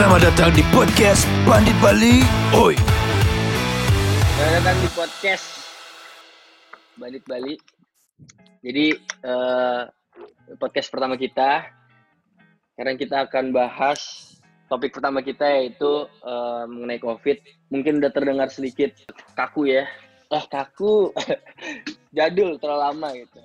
Selamat datang di podcast Bandit Bali. Oi. Selamat datang di podcast Bandit Bali. Jadi eh, podcast pertama kita. Sekarang kita akan bahas topik pertama kita yaitu eh, mengenai COVID. Mungkin udah terdengar sedikit kaku ya. Eh kaku, jadul terlalu lama gitu.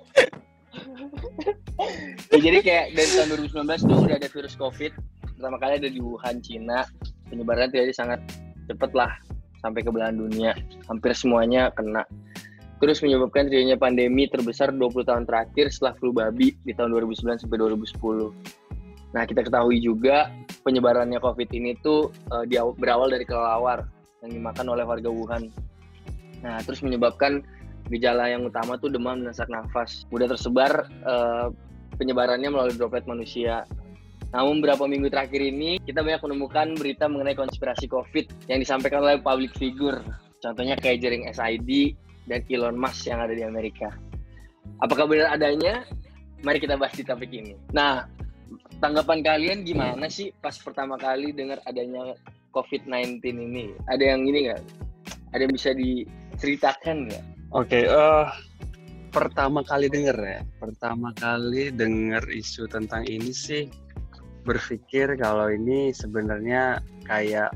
Ya, jadi kayak dari tahun 2019 tuh udah ada virus COVID. Pertama kali ada di Wuhan, Cina. Penyebarannya terjadi sangat cepet lah sampai ke belahan dunia. Hampir semuanya kena. Terus menyebabkan terjadinya pandemi terbesar 20 tahun terakhir setelah flu babi di tahun 2009 sampai 2010. Nah, kita ketahui juga penyebarannya COVID ini tuh aw- berawal dari kelelawar yang dimakan oleh warga Wuhan. Nah, terus menyebabkan gejala yang utama tuh demam dan sesak nafas. Mudah tersebar eh, penyebarannya melalui droplet manusia. Namun beberapa minggu terakhir ini kita banyak menemukan berita mengenai konspirasi COVID yang disampaikan oleh public figure. Contohnya kayak jaring SID dan Elon Musk yang ada di Amerika. Apakah benar adanya? Mari kita bahas di topik ini. Nah, tanggapan kalian gimana sih pas pertama kali dengar adanya COVID-19 ini? Ada yang ini nggak? Ada yang bisa diceritakan nggak? Oke, eh pertama kali denger ya, pertama kali denger isu tentang ini sih berpikir kalau ini sebenarnya kayak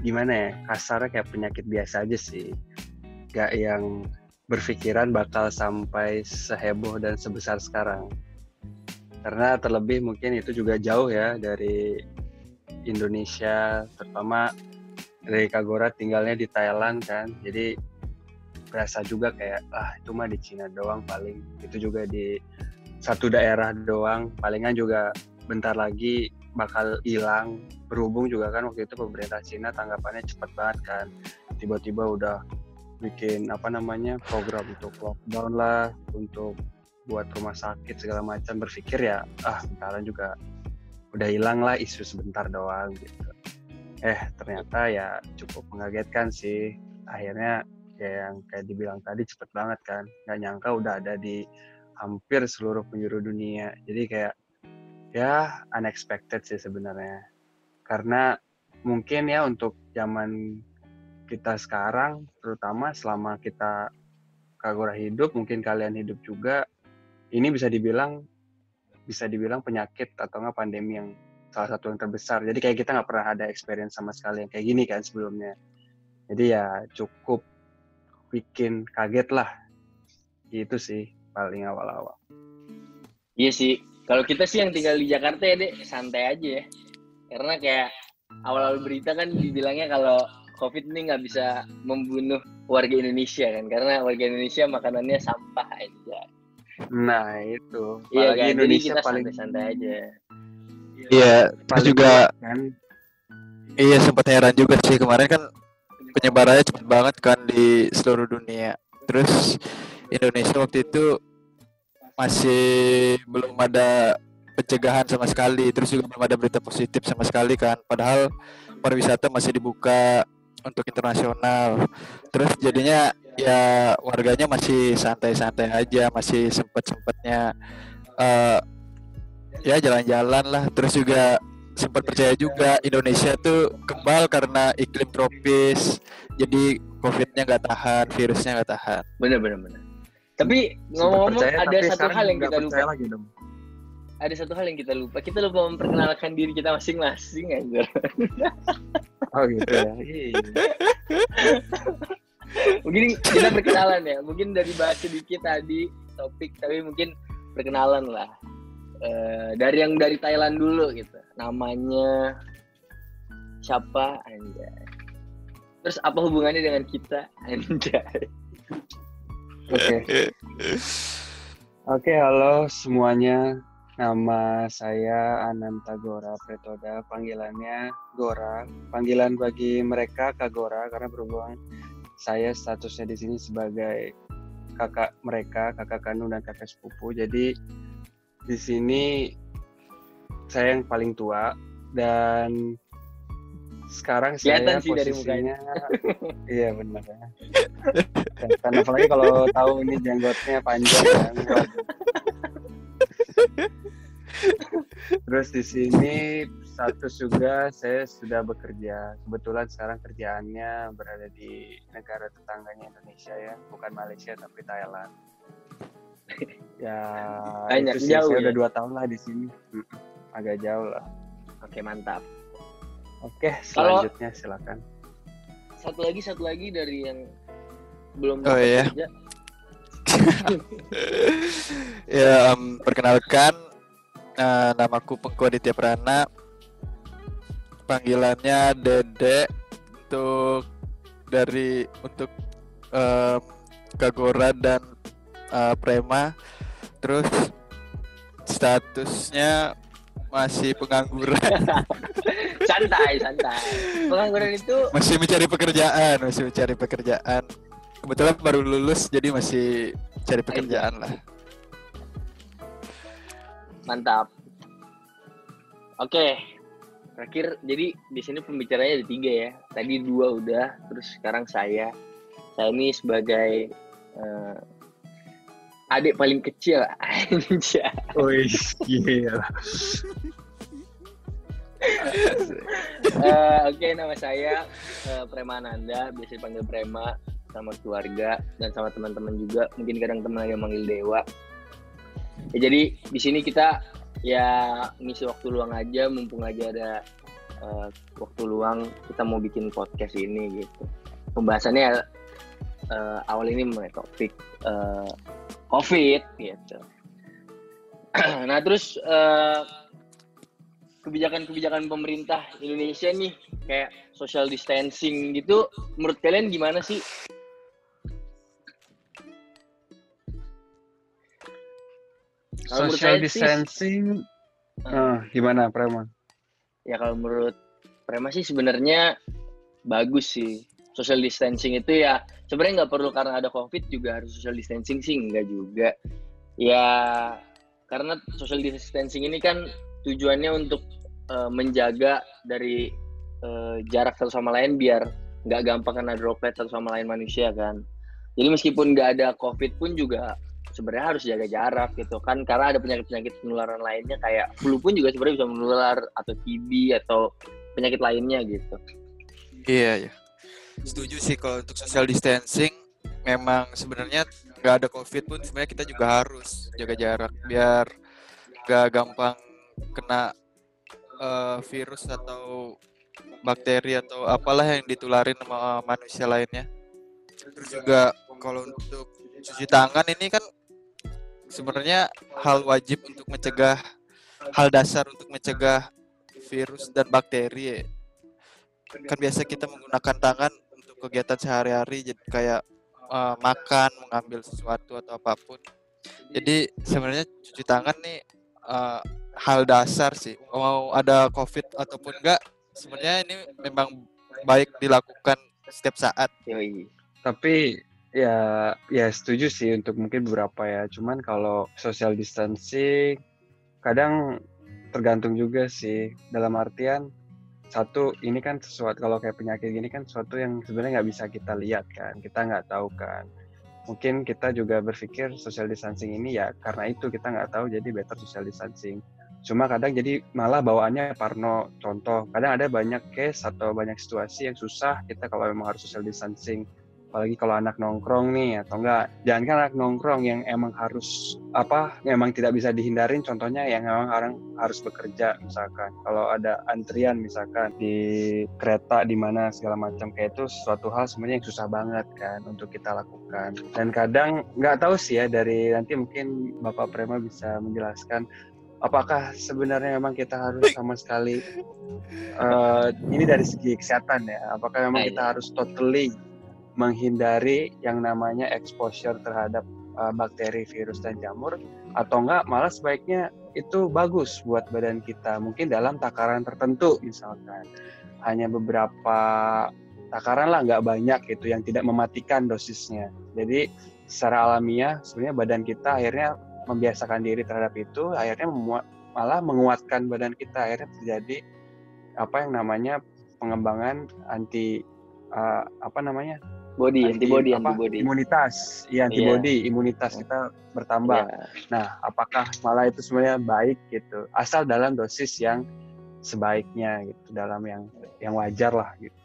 gimana ya, kasarnya kayak penyakit biasa aja sih, gak yang berpikiran bakal sampai seheboh dan sebesar sekarang. Karena terlebih mungkin itu juga jauh ya dari Indonesia, terutama dari Kagora tinggalnya di Thailand kan, jadi berasa juga kayak ah itu mah di Cina doang paling. Itu juga di satu daerah doang. Palingan juga bentar lagi bakal hilang. Berhubung juga kan waktu itu pemerintah Cina tanggapannya cepat banget kan. Tiba-tiba udah bikin apa namanya program untuk lockdown lah untuk buat rumah sakit segala macam. Berpikir ya ah bentaran juga udah hilang lah isu sebentar doang gitu. Eh ternyata ya cukup mengagetkan sih. Akhirnya kayak yang kayak dibilang tadi cepet banget kan. Nggak nyangka udah ada di hampir seluruh penjuru dunia. Jadi kayak ya unexpected sih sebenarnya. Karena mungkin ya untuk zaman kita sekarang terutama selama kita kagura hidup mungkin kalian hidup juga ini bisa dibilang bisa dibilang penyakit atau nggak pandemi yang salah satu yang terbesar. Jadi kayak kita nggak pernah ada experience sama sekali yang kayak gini kan sebelumnya. Jadi ya cukup bikin kaget lah. Itu sih paling awal-awal. Iya sih. Kalau kita sih yang tinggal di Jakarta ya deh santai aja ya. Karena kayak awal-awal berita kan dibilangnya kalau COVID ini nggak bisa membunuh warga Indonesia kan. Karena warga Indonesia makanannya sampah aja. nah itu Iya kan. Jadi Indonesia kita paling santai-santai aja. Iya, terus juga kan iya sempat heran juga sih kemarin kan penyebarannya cepet banget kan di seluruh dunia. Terus Indonesia waktu itu masih belum ada pencegahan sama sekali, terus juga belum ada berita positif sama sekali kan. Padahal pariwisata masih dibuka untuk internasional. Terus jadinya ya warganya masih santai-santai aja, masih sempet-sempetnya eh ya jalan-jalan lah. Terus juga sempat percaya juga Indonesia tuh kebal karena iklim tropis jadi covidnya nggak tahan virusnya nggak tahan Bener bener bener. Tapi ngomong-ngomong percaya, ada tapi satu hal yang kita lupa. lagi dong. Ada satu hal yang kita lupa. Kita lupa memperkenalkan diri kita masing-masing aja. oh gitu ya Iya. mungkin kita perkenalan ya. Mungkin dari bahas sedikit tadi topik, tapi mungkin perkenalan lah. Eh, dari yang dari Thailand dulu gitu. Namanya siapa Anjay. Terus apa hubungannya dengan kita Anjay. Oke. Oke, halo semuanya. Nama saya Ananta Gora Pretoda, panggilannya Gora. Panggilan bagi mereka Kagora karena berhubung saya statusnya di sini sebagai kakak mereka, kakak kandung dan kakak sepupu. Jadi di sini saya yang paling tua dan sekarang Kelihatan saya sih dari posisinya iya benar ya. Dan apalagi kalau tahu ini jenggotnya panjang kan. Terus di sini status juga saya sudah bekerja. Kebetulan sekarang kerjaannya berada di negara tetangganya Indonesia ya, bukan Malaysia tapi Thailand. ya Banyak, itu sih, jauh saya ya? udah dua tahun lah di sini. Agak jauh lah. Oke, mantap. Oke, Kalau- selanjutnya silakan. Satu lagi, satu lagi dari yang belum Oh, iya. kerja. ya, em, perkenalkan eh, namaku Pengko Aditya Prana. Panggilannya Dede untuk dari untuk em, Kagora dan eh, Prema. Terus statusnya masih pengangguran, santai, santai. Pengangguran itu masih mencari pekerjaan, masih mencari pekerjaan. Kebetulan baru lulus jadi masih cari pekerjaan lah. mantap. Oke. Terakhir, jadi di sini pembicaranya ada tiga ya. Tadi dua udah, terus sekarang saya. Saya ini sebagai eh, adik paling kecil. Wih, gila. Eh, Oke, nama saya eh, Prema Ananda, biasa dipanggil Prema sama keluarga dan sama teman-teman juga. Mungkin kadang teman yang manggil Dewa. Ya, jadi di sini kita ya ngisi waktu luang aja, mumpung aja ada eh, waktu luang, kita mau bikin podcast ini gitu. Pembahasannya eh, awal ini mengenai topik eh, COVID gitu. nah terus eh, kebijakan-kebijakan pemerintah Indonesia nih kayak social distancing gitu menurut kalian gimana sih? Kalau Social saya sih- distancing, eh, gimana Prema? Ya kalau menurut Prema sih sebenarnya bagus sih. Social distancing itu ya sebenarnya nggak perlu karena ada COVID juga harus social distancing sih enggak juga. Ya karena social distancing ini kan tujuannya untuk eh, menjaga dari eh, jarak satu sama lain biar nggak gampang kena droplet satu sama lain manusia kan. Jadi meskipun nggak ada COVID pun juga sebenarnya harus jaga jarak gitu kan karena ada penyakit-penyakit penularan lainnya kayak flu pun juga sebenarnya bisa menular atau TB atau penyakit lainnya gitu. Iya, iya. Setuju sih kalau untuk social distancing memang sebenarnya nggak ada covid pun sebenarnya kita juga harus jaga jarak biar nggak gampang kena eh, virus atau bakteri atau apalah yang ditularin sama manusia lainnya. Terus juga kalau untuk cuci tangan ini kan sebenarnya hal wajib untuk mencegah hal dasar untuk mencegah virus dan bakteri kan biasa kita menggunakan tangan kegiatan sehari-hari jadi kayak eh, makan, mengambil sesuatu atau apa pun. Jadi sebenarnya cuci tangan nih eh, hal dasar sih. Mau ada COVID ataupun enggak, sebenarnya ini memang baik dilakukan setiap saat. Yoi. Tapi ya ya setuju sih untuk mungkin beberapa ya. Cuman kalau social distancing kadang tergantung juga sih. Dalam artian satu ini kan sesuatu kalau kayak penyakit gini kan sesuatu yang sebenarnya nggak bisa kita lihat kan. Kita nggak tahu kan. Mungkin kita juga berpikir social distancing ini ya karena itu kita nggak tahu jadi better social distancing. Cuma kadang jadi malah bawaannya parno. Contoh, kadang ada banyak case atau banyak situasi yang susah kita kalau memang harus social distancing apalagi kalau anak nongkrong nih atau enggak. Jangan kan anak nongkrong yang emang harus apa memang tidak bisa dihindarin. Contohnya yang memang orang harus bekerja misalkan. Kalau ada antrian misalkan di kereta di mana segala macam. Kayak itu suatu hal sebenarnya yang susah banget kan untuk kita lakukan. Dan kadang nggak tahu sih ya dari nanti mungkin bapak Prema bisa menjelaskan apakah sebenarnya memang kita harus sama sekali eh, ini dari segi kesehatan ya. Apakah memang Nah, kita harus totally menghindari yang namanya exposure terhadap uh, bakteri, virus dan jamur atau enggak malah sebaiknya itu bagus buat badan kita mungkin dalam takaran tertentu misalkan. Hanya beberapa takaran lah nggak banyak itu yang tidak mematikan dosisnya. Jadi secara alamiah sebenarnya badan kita akhirnya membiasakan diri terhadap itu akhirnya memuat, malah menguatkan badan kita. Akhirnya terjadi apa yang namanya pengembangan anti uh, apa namanya Body, anti- antibody, apa, antibody. imunitas ya antibody imunitas kita bertambah Iya. nah apakah malah itu sebenarnya baik gitu asal dalam dosis yang sebaiknya gitu dalam yang yang wajar lah gitu.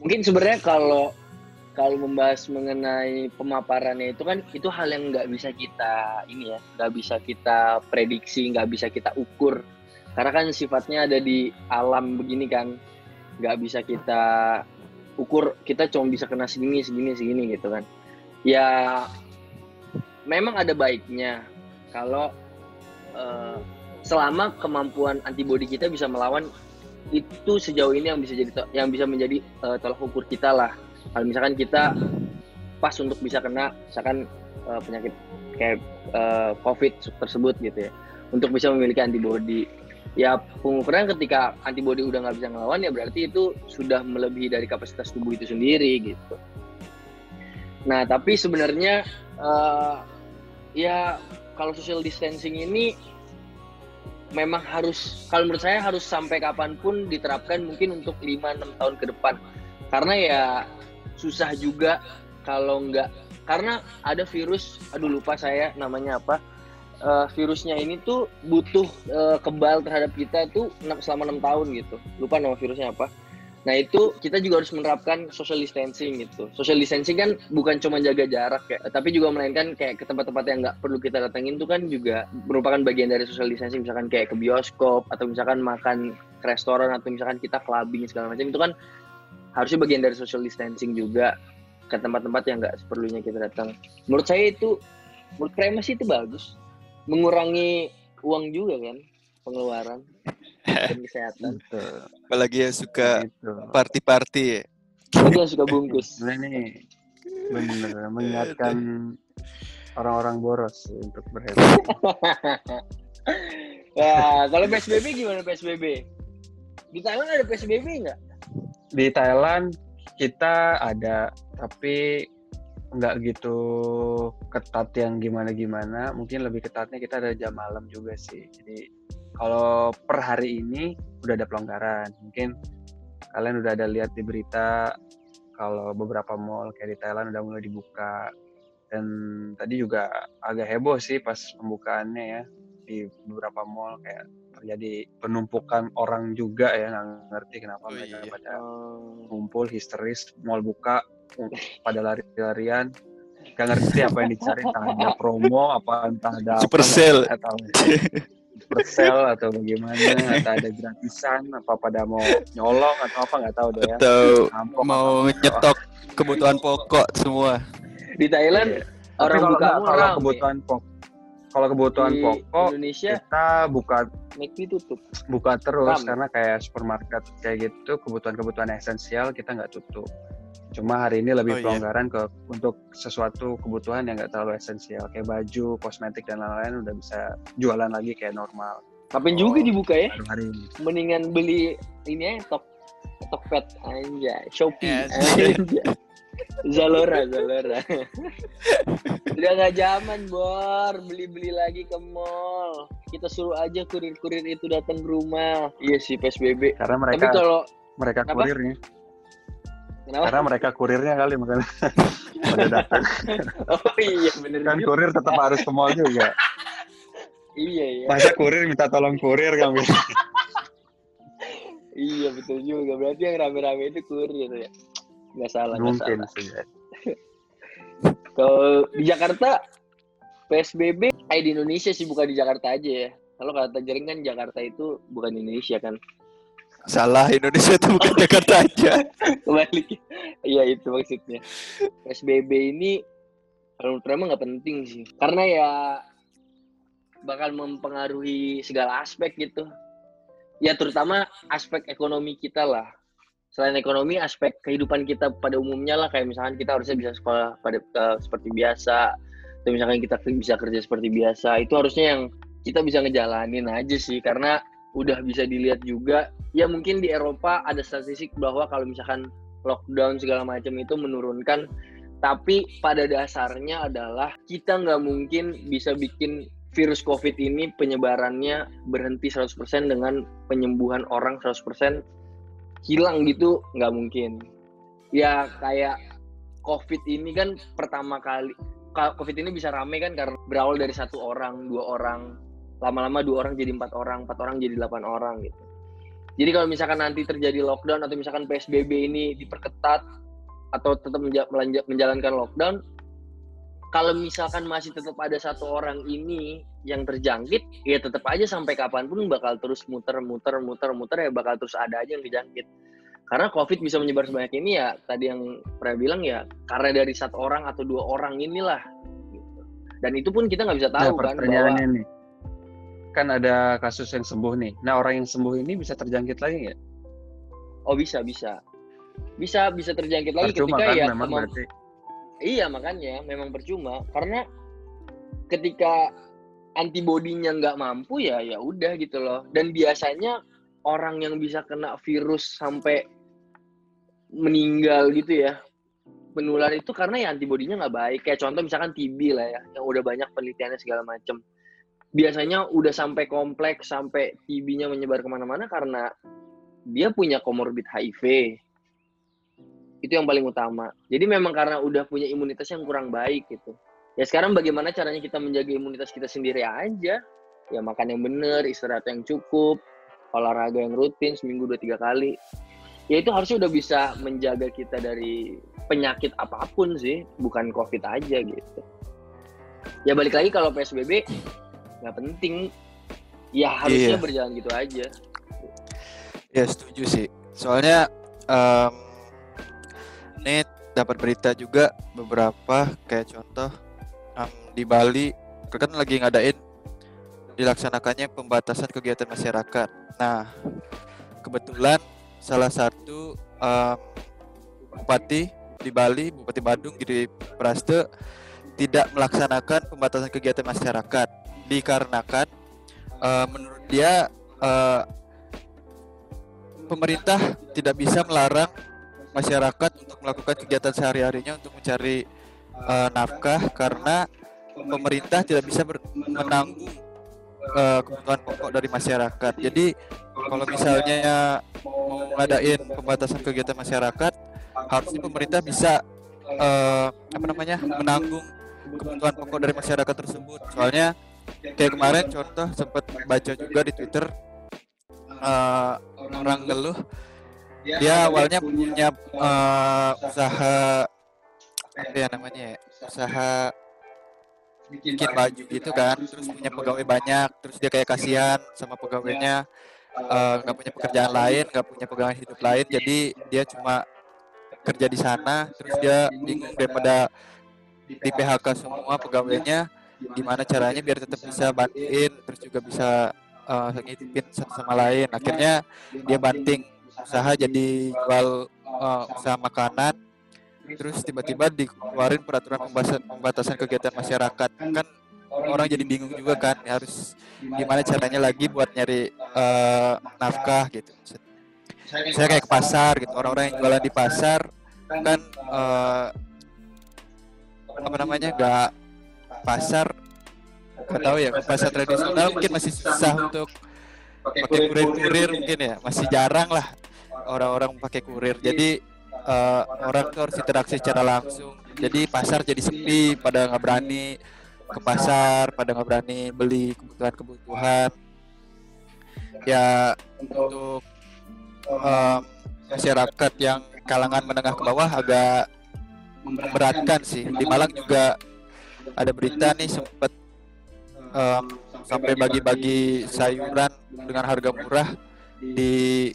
Mungkin sebenarnya kalau kalau membahas mengenai pemaparannya itu kan itu hal yang nggak bisa kita ini ya nggak bisa kita prediksi nggak bisa kita ukur karena kan sifatnya ada di alam begini kan nggak bisa kita ukur kita cuma bisa kena segini segini segini gitu kan. Ya memang ada baiknya kalau uh, selama kemampuan antibodi kita bisa melawan itu sejauh ini yang bisa jadi yang bisa menjadi uh, tolak ukur kita lah. Kalau misalkan kita pas untuk bisa kena misalkan uh, penyakit kayak uh, COVID tersebut gitu ya. Untuk bisa memiliki antibodi ya pengukuran ketika antibodi udah nggak bisa ngelawan ya berarti itu sudah melebihi dari kapasitas tubuh itu sendiri gitu. Nah tapi sebenarnya uh, ya kalau social distancing ini memang harus kalau menurut saya harus sampai kapan pun diterapkan mungkin untuk 5-6 tahun ke depan. Karena ya susah juga kalau nggak karena ada virus aduh lupa saya namanya apa uh, virusnya ini tuh butuh uh, kebal terhadap kita tuh selama enam tahun gitu. Lupa nama virusnya apa. Nah itu kita juga harus menerapkan social distancing gitu. Social distancing kan bukan cuma jaga jarak ya tapi juga melainkan kayak ke tempat-tempat yang nggak perlu kita datengin tuh kan juga merupakan bagian dari social distancing. Misalkan kayak ke bioskop atau misalkan makan ke restoran atau misalkan kita clubbing segala macam. Itu kan harusnya bagian dari social distancing juga ke tempat-tempat yang nggak seperlunya kita datang. Menurut saya itu, menurut masih itu bagus, mengurangi uang juga kan pengeluaran dan kesehatan. Apalagi yang suka party-party ya. Itu yang suka bungkus. Ini benar mengingatkan orang-orang boros untuk berhemat. ya, kalau PSBB gimana PSBB? Di Thailand ada PSBB nggak? di Thailand kita ada tapi nggak gitu ketat yang gimana-gimana mungkin lebih ketatnya kita ada jam malam juga sih. Jadi kalau per hari ini udah ada pelonggaran. Mungkin kalian udah ada lihat di berita kalau beberapa mall kayak di Thailand udah mulai dibuka. Dan tadi juga agak heboh sih pas pembukaannya ya. Di beberapa mall kayak terjadi penumpukan orang juga ya nggak ngerti kenapa oh, mereka iya. pada ngumpul histeris mall buka pada lari-larian. Nggak ngerti apa yang dicari entah ada promo apa entah ada super sale. atau super sale atau bagaimana atau ada gratisan apa pada mau nyolong atau apa nggak tahu deh ya. Atau mau nyetok kebutuhan pokok semua. Di Thailand yeah. orang kalau, buka kalau kebutuhan pokok kalau kebutuhan di pokok Indonesia kita buka McD tutup. buka terus Ram. karena kayak supermarket kayak gitu kebutuhan-kebutuhan esensial kita nggak tutup cuma hari ini lebih Oh, iya. pelonggaran ke untuk sesuatu kebutuhan yang nggak terlalu esensial. Kayak baju kosmetik dan lain-lain udah bisa jualan lagi kayak normal. Kapan Oh. juga dibuka ya. Hari ini. Mendingan beli ini ya tok Tokped aja. Shopee. Anjay. anjay. Zalora Zalora. Udah nggak zaman bor. Beli-beli lagi ke mall. Kita suruh aja kurir-kurir itu datang ke rumah. Iya sih PSBB karena tapi mereka kalau mereka kurirnya kenapa? Karena mereka kurirnya kali makanya. Pada datang. Oh iya bener kan juga. kurir tetap harus ke mall juga. Iya iya. Masa kurir minta tolong kurir kan iya betul juga. Berarti yang rame-rame itu kurir ya? Nggak salah mungkin salah. sih ya. kalau di Jakarta PSBB eh di Indonesia sih bukan di Jakarta aja ya. Kalau kata jaring kan Jakarta itu bukan Indonesia kan Salah Indonesia itu bukan Jakarta aja. kebalik. Iya itu maksudnya. PSBB ini kalau menurut emang nggak penting sih. Karena ya bakal mempengaruhi segala aspek gitu. Ya terutama aspek ekonomi kita lah. Selain ekonomi aspek kehidupan kita pada umumnya lah. Kayak misalkan kita harusnya bisa sekolah pada eh, seperti biasa. Atau misalkan kita bisa kerja seperti biasa. Itu harusnya yang kita bisa ngejalanin aja sih. Karena udah bisa dilihat juga ya mungkin di Eropa ada statistik bahwa kalau misalkan lockdown segala macam itu menurunkan tapi pada dasarnya adalah kita nggak mungkin bisa bikin virus COVID ini penyebarannya berhenti 100% dengan penyembuhan orang 100% hilang gitu nggak mungkin. Ya kayak COVID ini kan pertama kali ka- COVID ini bisa rame kan karena berawal dari satu orang dua orang lama-lama dua orang jadi empat orang empat orang jadi delapan orang gitu Jadi kalau misalkan nanti terjadi lockdown atau misalkan PSBB ini diperketat atau tetap menjalankan lockdown, kalau misalkan masih tetap ada satu orang ini yang terjangkit, ya tetap aja sampai kapan pun bakal terus muter, muter, muter, muter ya bakal terus ada aja yang dijangkit. Karena COVID bisa menyebar sebanyak ini ya tadi yang pernah bilang ya karena dari satu orang atau dua orang inilah. gitu. Dan itu pun kita nggak bisa Nah, tahu kan bahwa nih. Kan ada kasus yang sembuh nih. Nah, orang yang sembuh ini bisa terjangkit lagi nggak? oh bisa bisa bisa bisa terjangkit lagi Percuma ketika kan ya memang berarti. Iya makanya memang percuma karena ketika antibodinya nggak mampu ya ya udah gitu loh dan biasanya orang yang bisa kena virus sampai meninggal gitu ya menular itu karena ya antibodinya nggak baik kayak contoh misalkan TB lah ya yang udah banyak penelitiannya segala macem biasanya udah sampai kompleks sampai TB-nya menyebar ke mana-mana karena dia punya komorbid HIV itu yang paling utama. Jadi memang karena udah punya imunitas yang kurang baik gitu. Ya sekarang bagaimana caranya kita menjaga imunitas kita sendiri aja? Ya makan yang benar, istirahat yang cukup, olahraga yang rutin seminggu dua tiga kali. Ya itu harusnya udah bisa menjaga kita dari penyakit apa pun sih, bukan covid aja gitu. Ya balik lagi kalau PSBB nggak penting, ya harusnya Iya. berjalan gitu aja. Ya setuju sih. Soalnya em, ini dapat berita juga beberapa kayak contoh em, di Bali kan lagi ngadain dilaksanakannya pembatasan kegiatan masyarakat. Nah kebetulan salah satu em, bupati di Bali, Bupati Badung Giri Praste tidak melaksanakan pembatasan kegiatan masyarakat dikarenakan eh, menurut dia eh, pemerintah tidak bisa melarang masyarakat untuk melakukan kegiatan sehari-harinya untuk mencari eh, nafkah karena pemerintah tidak bisa menanggung eh, kebutuhan pokok dari masyarakat. Jadi kalau misalnya mau ngadain pembatasan kegiatan masyarakat, harusnya pemerintah bisa eh, apa namanya menanggung kebutuhan pokok dari masyarakat tersebut. Soalnya kayak kemarin contoh sempat baca juga di Twitter eh, orang ngeluh. Dia awalnya punya eh, usaha apa ya namanya ya usaha bikin baju gitu kan terus punya pegawai banyak terus dia kayak kasihan sama pegawainya eh, nggak punya pekerjaan lain nggak punya pegangan hidup lain jadi dia cuma kerja di sana terus dia bingung daripada di PHK semua pegawainya gimana caranya biar tetap bisa bantuin terus juga bisa eh, ngitipin satu sama lain. Akhirnya dia banting usaha jadi jual eh, usaha makanan terus tiba-tiba dikeluarin peraturan pembatasan, kegiatan masyarakat. Kan orang jadi bingung juga kan harus gimana caranya lagi buat nyari eh, nafkah gitu. Saya kayak ke pasar gitu orang-orang yang jualan di pasar kan eh, apa namanya nggak pasar nggak tahu ya pasar tradisional mungkin masih susah untuk pakai kurir-kurir mungkin ya. masih jarang lah orang-orang pakai kurir. Jadi eh, orang tuh harus interaksi secara langsung. Jadi pasar jadi sepi pada nggak berani ke pasar pada nggak berani beli kebutuhan-kebutuhan. Ya untuk em, masyarakat yang kalangan menengah ke bawah agak memberatkan sih. Di Malang juga ada berita nih sempat em, sampai bagi-bagi sayuran dengan harga murah di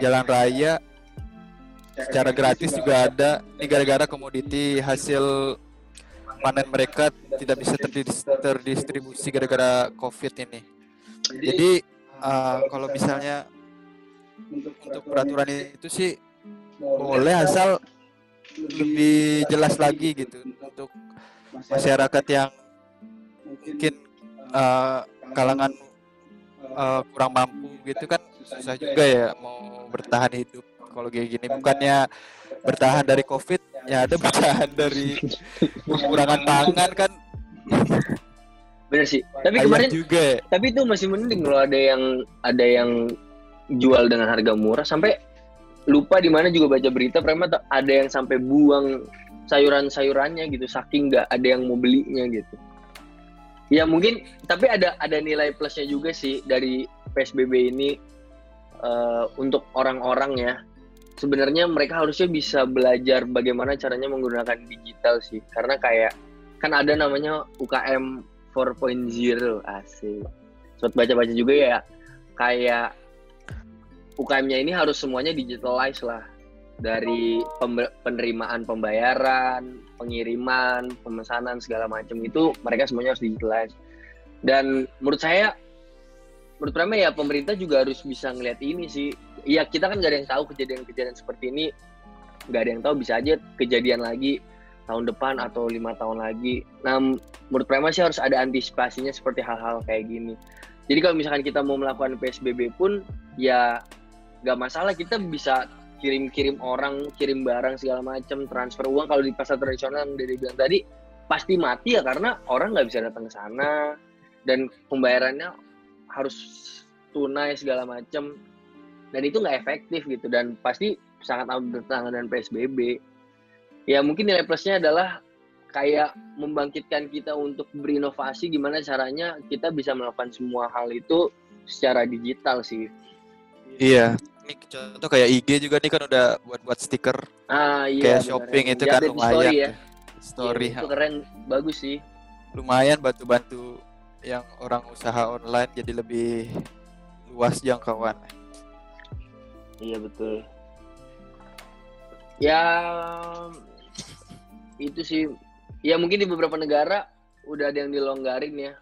jalan raya. Secara gratis juga ada. Ini gara-gara komoditi hasil panen mereka tidak bisa terdis- terdistribusi gara-gara covid ini. Jadi eh, kalau misalnya untuk peraturan itu sih boleh asal lebih jelas lagi gitu untuk masyarakat yang mungkin eh, kalangan eh, kurang mampu gitu kan susah juga ya mau bertahan hidup kalau kayak gini bukannya bertahan dari covid ya ada bertahan dari kekurangan pangan kan Bener sih. Tapi ayam kemarin juga ya. tapi itu masih mending loh ada yang ada yang jual dengan harga murah sampai lupa di mana juga baca berita Prema ada yang sampai buang sayuran-sayurannya gitu saking nggak ada yang mau belinya gitu. Ya mungkin tapi ada ada nilai plusnya juga sih dari PSBB ini eh, untuk orang-orang ya sebenarnya mereka harusnya bisa belajar bagaimana caranya menggunakan digital sih karena kayak kan ada namanya UKM 4.0 asik sempat baca-baca juga ya kayak UKM-nya ini harus semuanya digitalize lah dari penerimaan pembayaran, pengiriman, pemesanan segala macam itu mereka semuanya harus digitalize. Dan menurut saya menurut Prama ya pemerintah juga harus bisa ngeliat ini sih. Iya kita kan nggak ada yang tahu kejadian-kejadian seperti ini, nggak ada yang tahu bisa aja kejadian lagi tahun depan atau lima tahun lagi. Nah menurut Prama sih harus ada antisipasinya seperti hal-hal kayak gini. Jadi kalau misalkan kita mau melakukan PSBB pun ya nggak masalah kita bisa kirim-kirim orang, kirim barang segala macam, transfer uang kalau di pasar tradisional yang dari bilang tadi pasti mati ya karena orang nggak bisa datang ke sana dan pembayarannya harus tunai segala macam dan itu nggak efektif gitu dan pasti sangat bertentangan dengan PSBB. Ya mungkin nilai plusnya adalah kayak membangkitkan kita untuk berinovasi gimana caranya kita bisa melakukan semua hal itu secara digital sih. Iya. Ini contoh kayak IG juga nih kan udah buat-buat stiker Ah iya. kayak benar. shopping itu kan lumayan. story ya. Story Iya, itu keren, bagus sih. lumayan bantu-bantu yang orang usaha online jadi lebih luas jangkauan. Iya betul. Ya itu sih. Ya mungkin di beberapa negara udah ada yang dilonggarin ya.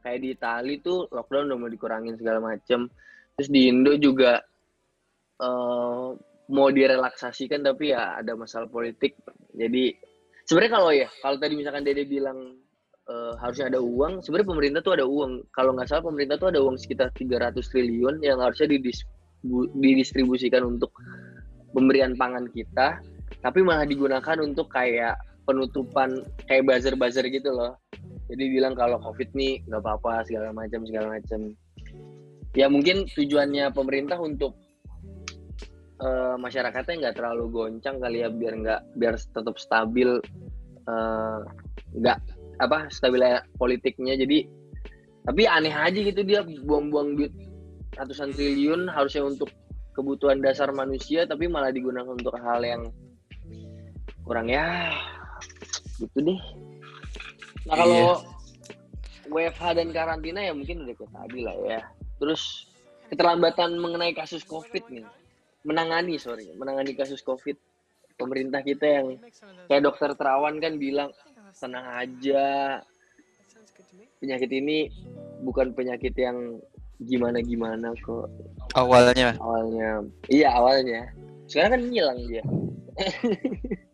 Kayak di Itali tuh lockdown udah mau dikurangin segala macem. Terus di Indo juga eh, mau direlaksasikan tapi ya ada masalah politik. Jadi sebenarnya kalau ya kalau tadi misalkan Dede bilang eh, harusnya ada uang, sebenarnya pemerintah tuh ada uang. Kalau nggak salah pemerintah tuh ada uang sekitar 300 triliun yang harusnya didis bu- didistribusikan untuk pemberian pangan kita, tapi malah digunakan untuk kayak penutupan kayak buzzer-buzzer gitu loh. Jadi bilang kalau COVID nih nggak apa-apa segala macam segala macam. Ya mungkin tujuannya pemerintah untuk eh, masyarakatnya nggak terlalu goncang kali ya biar nggak biar tetap stabil eh, nggak apa stabil politiknya. Jadi tapi aneh aja gitu dia buang-buang duit ratusan triliun harusnya untuk kebutuhan dasar manusia tapi malah digunakan untuk hal yang kurang ya gitu deh. Nah kalau WFH dan karantina ya mungkin udah tadi lah ya. Terus keterlambatan mengenai kasus covid nih menangani sorry. Menangani kasus covid. Pemerintah kita yang kayak dokter terawan kan bilang tenang aja. Penyakit ini bukan penyakit yang gimana gimana kok. Awalnya. Awalnya. Iya awalnya. Sekarang kan ngilang dia.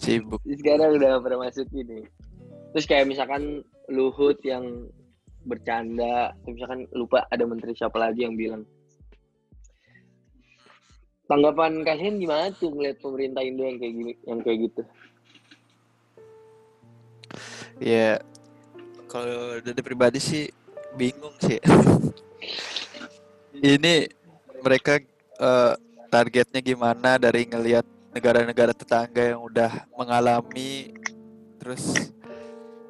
Sibuk. sekarang udah pernah masuk gini terus kayak misalkan Luhut yang bercanda misalkan lupa ada menteri siapa lagi yang bilang tanggapan kalian gimana tuh ngeliat pemerintah Indo yang kayak gini yang kayak gitu Ya kalau dari pribadi sih bingung sih. Ini mereka eh, targetnya gimana dari ngelihat negara-negara tetangga yang udah mengalami terus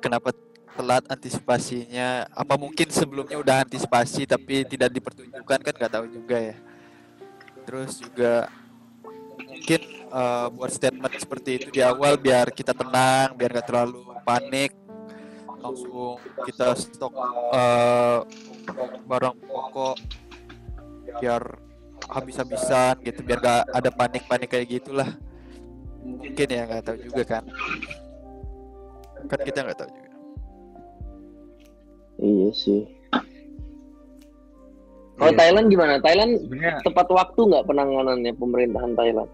kenapa telat antisipasinya apa mungkin sebelumnya udah antisipasi tapi tidak dipertunjukkan kan nggak tahu juga ya terus juga mungkin eh, buat statement seperti itu di awal biar kita tenang biar nggak terlalu panik. Langsung kita stok eh, barang pokok biar habis-habisan gitu biar gak ada panik-panik kayak gitulah. Mungkin ya nggak tahu juga kan. Kan kita nggak tahu juga. Iya sih kalau Thailand gimana Thailand Sebenarnya tepat waktu nggak penanganannya pemerintahan Thailand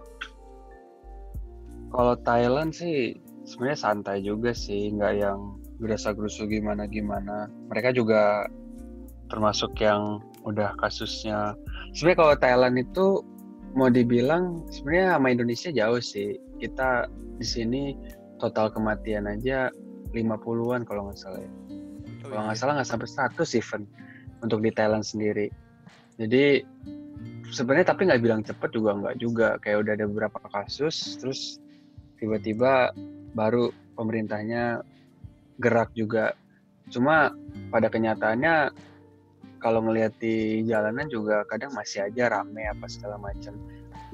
kalau Thailand sih sebenarnya santai juga sih, nggak yang gerasa-gerusu gimana-gimana. Mereka juga termasuk yang udah kasusnya. Sebenarnya kalau Thailand itu mau dibilang sebenarnya sama Indonesia jauh sih. Kita di sini total kematian aja 50-an kalau nggak salah ya. Kalau nggak salah nggak sampai 100 event untuk di Thailand sendiri. Jadi sebenarnya tapi nggak bilang cepet juga nggak juga. Kayak udah ada beberapa kasus, terus tiba-tiba baru pemerintahnya gerak juga. Cuma pada kenyataannya kalau ngelihat di jalanan juga kadang masih aja rame apa segala macam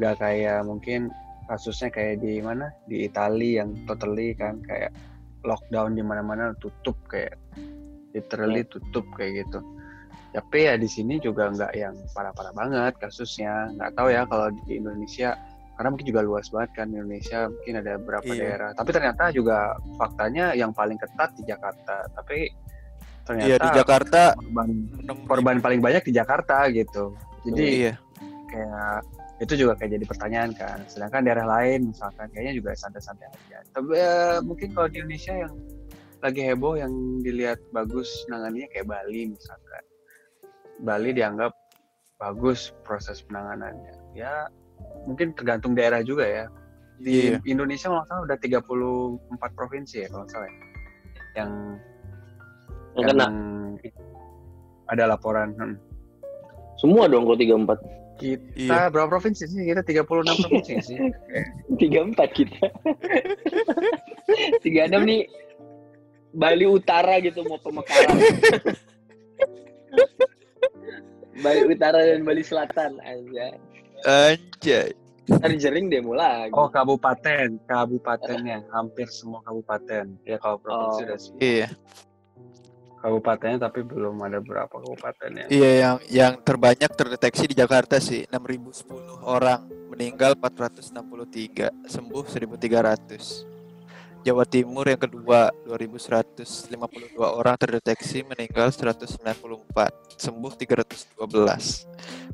nggak kayak mungkin kasusnya kayak di mana di Italia yang totally kan kayak lockdown di mana-mana tutup kayak literally tutup kayak gitu tapi ya di sini juga nggak yang parah-parah banget kasusnya. Nggak tahu ya kalau di Indonesia karena mungkin juga luas banget kan Indonesia mungkin ada beberapa Iya. daerah. Tapi ternyata juga faktanya yang paling ketat di Jakarta. Tapi ternyata Iya di Jakarta korban, 6.000. korban paling banyak di Jakarta gitu. Jadi Iya. kayak itu juga kayak jadi pertanyaan kan. Sedangkan daerah lain misalkan kayaknya juga santai-santai aja. Tapi eh, mungkin kalau di Indonesia yang lagi heboh yang dilihat bagus nangannya kayak Bali misalkan Bali dianggap bagus proses penanganannya. Ya mungkin tergantung daerah juga ya. Di Iya. Indonesia kalau salah udah 34 provinsi ya kalau salah ya. yang Yang kena? ada laporan hmm. semua dong kok tiga empat. Kita berapa provinsi sih? Kita 36 provinsi sih. Tiga empat kita. Tiga enam nih Bali Utara gitu mau pemekaran Bali Utara dan Bali Selatan aja Anjay. ntar jering demo lagi Oh kabupaten, kabupatennya hampir semua kabupaten. Ya kalau provinsi Oh. udah semua. Iya. kabupatennya tapi belum ada berapa kabupatennya. Iya yang yang terbanyak terdeteksi di Jakarta sih 6010 orang, meninggal 463, sembuh 1300. Jawa Timur yang kedua 2152 orang terdeteksi, meninggal 194, sembuh 312.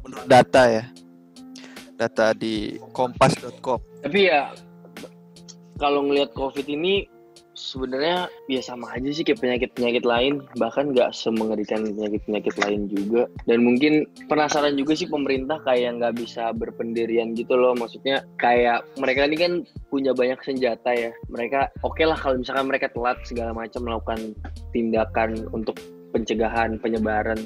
Menurut data ya. Data di kompas.com. tapi ya kalau ngelihat covid ini sebenarnya ya sama aja sih kayak penyakit penyakit lain. Bahkan nggak semengerikan penyakit penyakit lain juga. Dan mungkin penasaran juga sih pemerintah kayak nggak bisa berpendirian gitu loh. Maksudnya kayak mereka ini kan punya banyak senjata ya. Mereka oke lah kalau misalkan mereka telat segala macam melakukan tindakan untuk pencegahan penyebaran.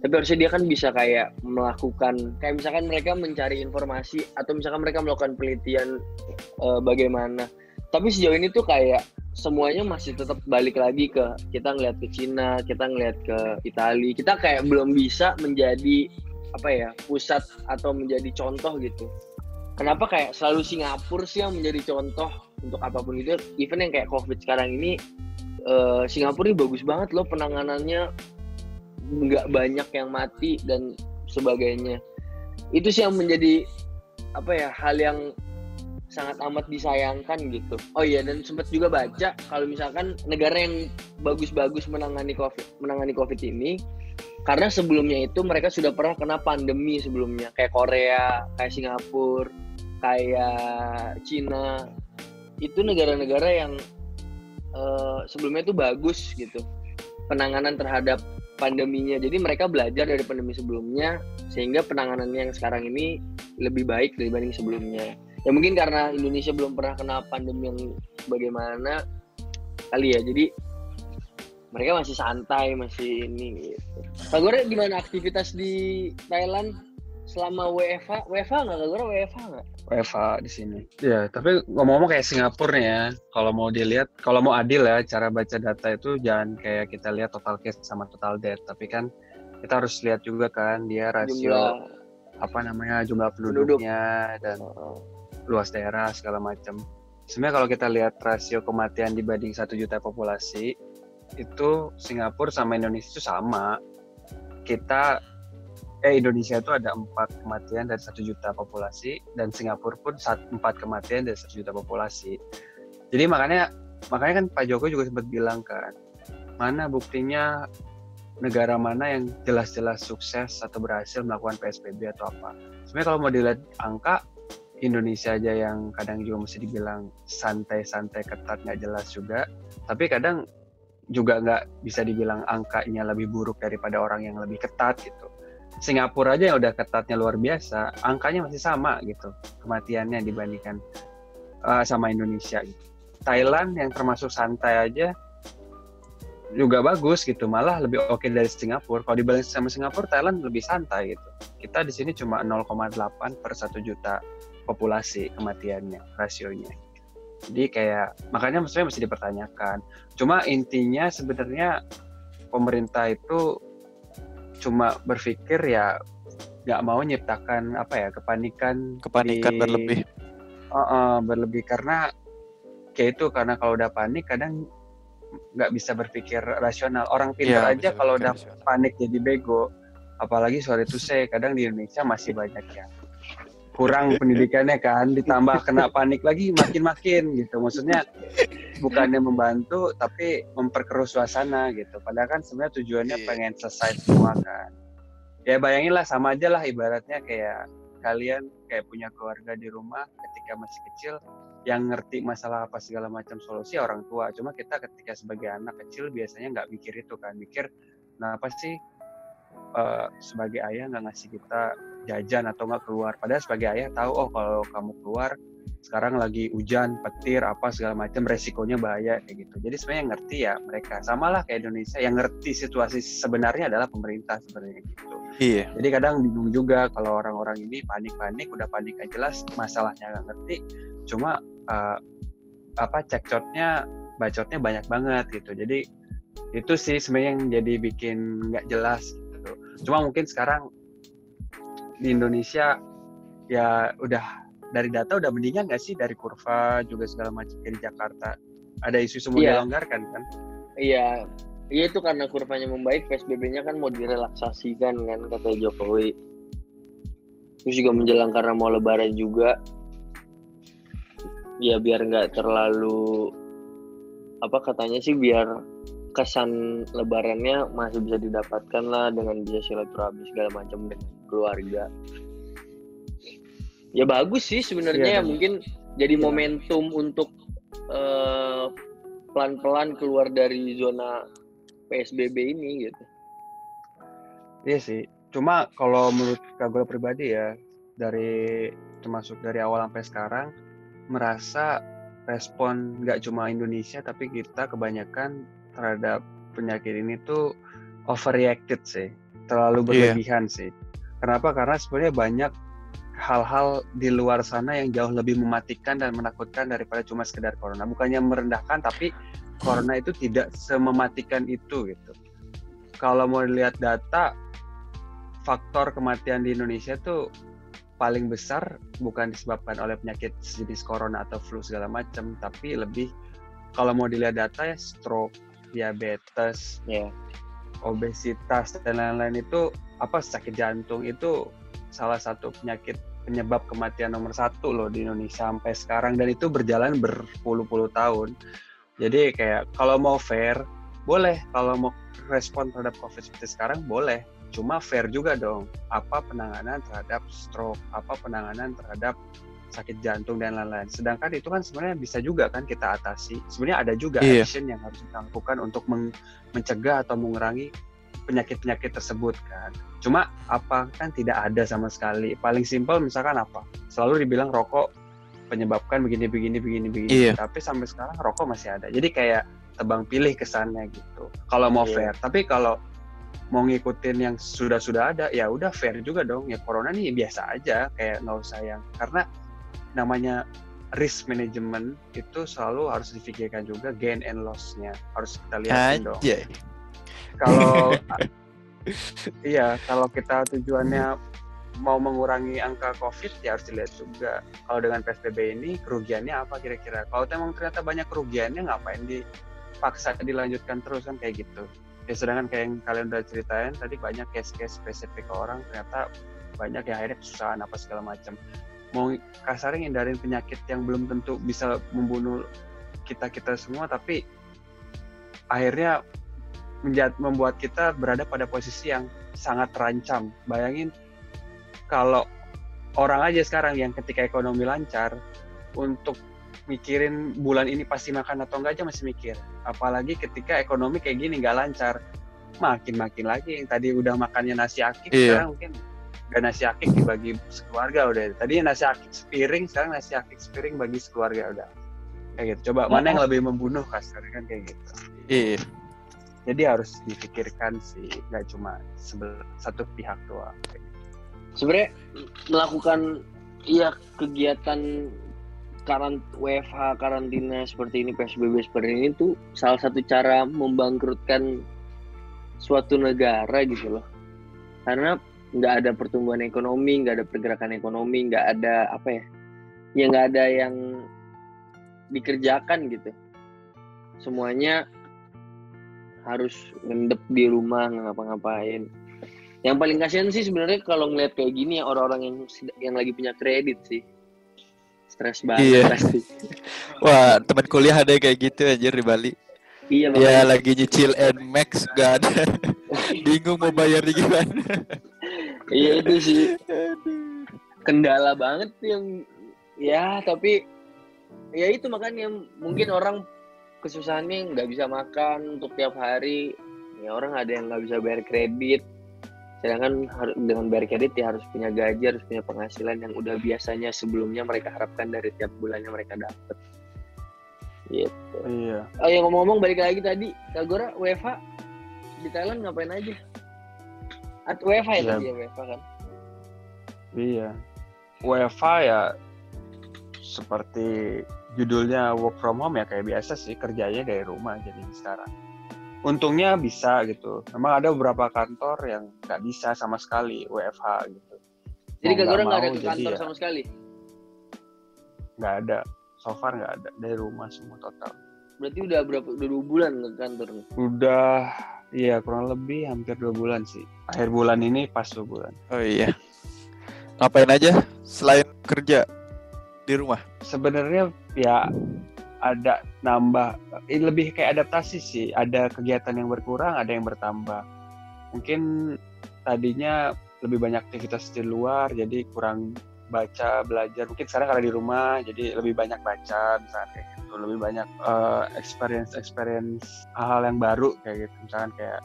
Tapi harusnya dia kan bisa kayak melakukan kayak misalkan mereka mencari informasi atau misalkan mereka melakukan penelitian eh, bagaimana. Tapi sejauh ini tuh kayak semuanya masih tetap balik lagi ke kita ngeliat ke Cina kita ngeliat ke Italia kita kayak belum bisa menjadi apa ya pusat atau menjadi contoh gitu. Kenapa kayak selalu Singapura sih yang menjadi contoh untuk apa pun itu? Even yang kayak COVID sekarang ini eh, Singapura ini bagus banget loh penanganannya. Nggak banyak yang mati dan sebagainya. Itu sih yang menjadi apa ya hal yang sangat amat disayangkan gitu oh iya dan sempat juga baca kalau misalkan negara yang bagus-bagus menangani covid menangani covid ini karena sebelumnya itu mereka sudah pernah kena pandemi sebelumnya kayak Korea kayak Singapura kayak Cina itu negara-negara yang eh, sebelumnya itu bagus gitu penanganan terhadap pandeminya. Jadi mereka belajar dari pandemi sebelumnya sehingga penanganannya yang sekarang ini lebih baik dibanding sebelumnya. Ya mungkin karena Indonesia belum pernah kena pandemi yang bagaimana kali ya. Jadi mereka masih santai, masih ini gitu. Kak Gore gimana aktivitas di Thailand selama WFH? WFH nggak Kak Gore WFH nggak? WFA di sini. Ya, tapi ngomong-ngomong kayak Singapura nih ya, kalau mau dilihat, kalau mau adil ya, cara baca data itu jangan kayak kita lihat total case sama total death, tapi kan kita harus lihat juga kan dia rasio Jumlah apa namanya jumlah penduduknya dan luas daerah segala macam. Sebenarnya kalau kita lihat rasio kematian dibanding satu juta populasi itu Singapura sama Indonesia itu sama. Kita eh Indonesia itu ada empat kematian dari satu juta populasi dan Singapura pun empat kematian dari satu juta populasi. Jadi makanya makanya kan Pak Jokowi juga sempat bilang kan mana buktinya negara mana yang jelas-jelas sukses atau berhasil melakukan PSBB atau apa. Sebenarnya kalau mau dilihat angka Indonesia aja yang kadang juga mesti dibilang santai-santai ketat nggak jelas juga, tapi kadang juga nggak bisa dibilang angkanya lebih buruk daripada orang yang lebih ketat gitu. Singapura aja yang udah ketatnya luar biasa, angkanya masih sama gitu kematiannya dibandingkan uh, sama Indonesia. Gitu. Thailand yang termasuk santai aja juga bagus gitu, malah lebih oke dari Singapura. Kalau dibanding sama Singapura, Thailand lebih santai gitu. Kita di sini cuma 0,8 per 1 juta populasi kematiannya, rasionya. Jadi kayak makanya maksudnya mesti dipertanyakan. Cuma intinya sebenarnya pemerintah itu cuma berpikir ya nggak mau nyiptakan apa ya kepanikan Kepanikan di- berlebih. Uh, uh, berlebih karena kayak itu karena kalau udah panik kadang nggak bisa berpikir rasional orang pintar Iya, aja kalau udah rasional. panik jadi bego apalagi sorry to say kadang di Indonesia masih banyak yang kurang pendidikannya kan ditambah kena panik lagi makin-makin gitu. Maksudnya bukannya membantu tapi memperkeruh suasana gitu. Padahal kan sebenarnya tujuannya Iya. pengen selesai semua kan. Ya bayangin lah sama aja lah ibaratnya kayak kalian kayak punya keluarga di rumah ketika masih kecil yang ngerti masalah apa segala macam solusi orang tua. Cuma kita ketika sebagai anak kecil biasanya nggak mikir itu kan. Mikir kenapa sih eh, sebagai ayah nggak ngasih kita jajan atau nggak keluar. Padahal sebagai ayah tahu oh kalau kamu keluar sekarang lagi hujan petir apa segala macam resikonya bahaya kayak gitu. Jadi sebenarnya yang ngerti ya mereka. Samalah kayak Indonesia yang ngerti situasi sebenarnya adalah pemerintah sebenarnya gitu. Iya. jadi kadang bingung juga kalau orang-orang ini panik-panik udah panik aja jelas masalahnya nggak ngerti. Cuma eh, apa cekcotnya bacotnya banyak banget gitu. Jadi itu sih sebenarnya yang jadi bikin nggak jelas gitu. Cuma mungkin sekarang di Indonesia ya udah dari data udah mendingan nggak sih? Dari kurva juga segala macam kayak di Jakarta. Ada isu semua Iya. dilonggarkan kan? Iya, iya itu karena kurvanya membaik, PSBB-nya kan mau direlaksasikan kan kata Jokowi. Terus juga menjelang karena mau Lebaran juga, ya biar nggak terlalu apa katanya sih biar kesan Lebarannya masih bisa didapatkan lah dengan bisa silaturahmi segala macam. dengan keluarga. Ya bagus sih sebenarnya ya dan- mungkin jadi Iya. momentum untuk eh, pelan-pelan keluar dari zona PSBB ini gitu. Iya sih. Cuma kalau menurut Kak gue pribadi ya dari termasuk dari awal sampai sekarang merasa respon nggak cuma Indonesia tapi kita kebanyakan terhadap penyakit ini tuh overreacted sih, terlalu Iya. berlebihan sih. Kenapa? Karena sebenarnya banyak hal-hal di luar sana yang jauh lebih mematikan dan menakutkan daripada cuma sekedar corona. Bukannya merendahkan, tapi corona itu tidak semematikan itu gitu. Kalau mau dilihat data, faktor kematian di Indonesia tuh paling besar bukan disebabkan oleh penyakit sejenis corona atau flu segala macam, tapi lebih kalau mau dilihat data ya stroke, diabetes, Ya. obesitas dan lain-lain itu apa sakit jantung itu salah satu penyakit penyebab kematian nomor satu loh di Indonesia sampai sekarang dan itu berjalan berpuluh-puluh tahun. Jadi kayak kalau mau fair boleh kalau mau respon terhadap COVID seperti sekarang boleh. Cuma fair juga dong. Apa penanganan terhadap stroke, apa penanganan terhadap sakit jantung dan lain-lain. Sedangkan itu kan sebenarnya bisa juga kan kita atasi. Sebenarnya ada juga Iya. action yang harus kita lakukan untuk mencegah atau mengurangi penyakit-penyakit tersebut kan. Cuma apa kan tidak ada sama sekali. Paling simpel misalkan apa? Selalu dibilang rokok penyebabkan begini begini begini begini. Iya. Tapi sampai sekarang rokok masih ada. Jadi kayak tebang pilih kesannya gitu. Kalau mau Iya. fair. Tapi kalau mau ngikutin yang sudah-sudah ada ya udah fair juga dong. Ya corona nih biasa aja kayak nggak usah yang karena namanya risk management itu selalu harus difikirkan juga gain and loss-nya harus kita lihatin dong. Kalau iya kalau kita tujuannya mau mengurangi angka covid ya harus dilihat juga. Kalau dengan psbb ini kerugiannya apa kira-kira? Kalau emang ternyata banyak kerugiannya ngapain dipaksa dilanjutkan terus kan kayak gitu. Ya sedangkan kayak yang kalian udah ceritain tadi banyak case-case spesifik ke orang ternyata banyak yang akhirnya kesusahan apa segala macam. Mau kasarnya ngindarin penyakit yang belum tentu bisa membunuh kita kita semua tapi akhirnya menjat, membuat kita berada pada posisi yang sangat terancam. Bayangin kalau orang aja sekarang yang ketika ekonomi lancar untuk mikirin bulan ini pasti makan atau enggak aja masih mikir. Apalagi ketika ekonomi kayak gini nggak lancar, makin-makin lagi yang tadi udah makannya nasi akik Iya. sekarang mungkin gak nasi akik dibagi sekeluarga udah. Tadinya nasi akik sepiring, sekarang nasi akik sepiring bagi sekeluarga udah. Kayak gitu. Coba mana yang lebih membunuh kasarnya kan kayak gitu Iya. Jadi harus dipikirkan sih nggak cuma sebel, satu pihak doang sebenarnya melakukan ya kegiatan karant WFH karantina seperti ini PSBB seperti ini tuh salah satu cara membangkrutkan suatu negara gitu loh. karena nggak ada pertumbuhan ekonomi nggak ada pergerakan ekonomi nggak ada apa ya ya nggak ada yang dikerjakan gitu semuanya harus ngendep di rumah nggak ngapa-ngapain yang paling kasihan sih sebenarnya kalau ngeliat kayak gini ya orang-orang yang yang lagi punya kredit sih stres banget Iya. pasti Wah, teman kuliah ada kayak gitu anjir di Bali. iya makanya lagi nyicil Nmax gak ada. Bingung mau bayarnya gimana. iya itu sih kendala banget yang ya tapi ya itu makanya mungkin orang kesusahannya nggak bisa makan untuk tiap hari. Ya orang ada yang nggak bisa bayar kredit. Sedangkan dengan bayar kredit ya harus punya gaji harus punya penghasilan yang udah biasanya sebelumnya mereka harapkan dari tiap bulannya mereka dapat gitu. Iya. oh yang ngomong-ngomong balik lagi tadi. Kak Gora WFH di Thailand ngapain aja? At WFH ya Iya. tadi ya WFH kan? Iya. WFA ya seperti judulnya work from home ya kayak biasa sih kerjanya dari rumah jadi sekarang. Untungnya bisa gitu. Memang ada beberapa kantor yang nggak bisa sama sekali WFH gitu. Jadi Kak Gora nggak ada ke jadi kantor ya sama sekali. Nggak ada. So far nggak ada dari rumah semua total. Berarti udah berapa udah dua bulan ke kantor nih. Udah iya kurang lebih hampir dua bulan sih. Akhir bulan ini pas dua bulan. Oh iya. Ngapain aja selain kerja di rumah? sebenarnya ya ada nambah lebih kayak adaptasi sih. Ada kegiatan yang berkurang ada yang bertambah. Mungkin tadinya lebih banyak aktivitas di luar jadi kurang baca belajar. Mungkin sekarang karena di rumah jadi lebih banyak baca misalnya kayak gitu. Lebih banyak eh, experience experience hal-hal yang baru kayak gitu. Misalkan kayak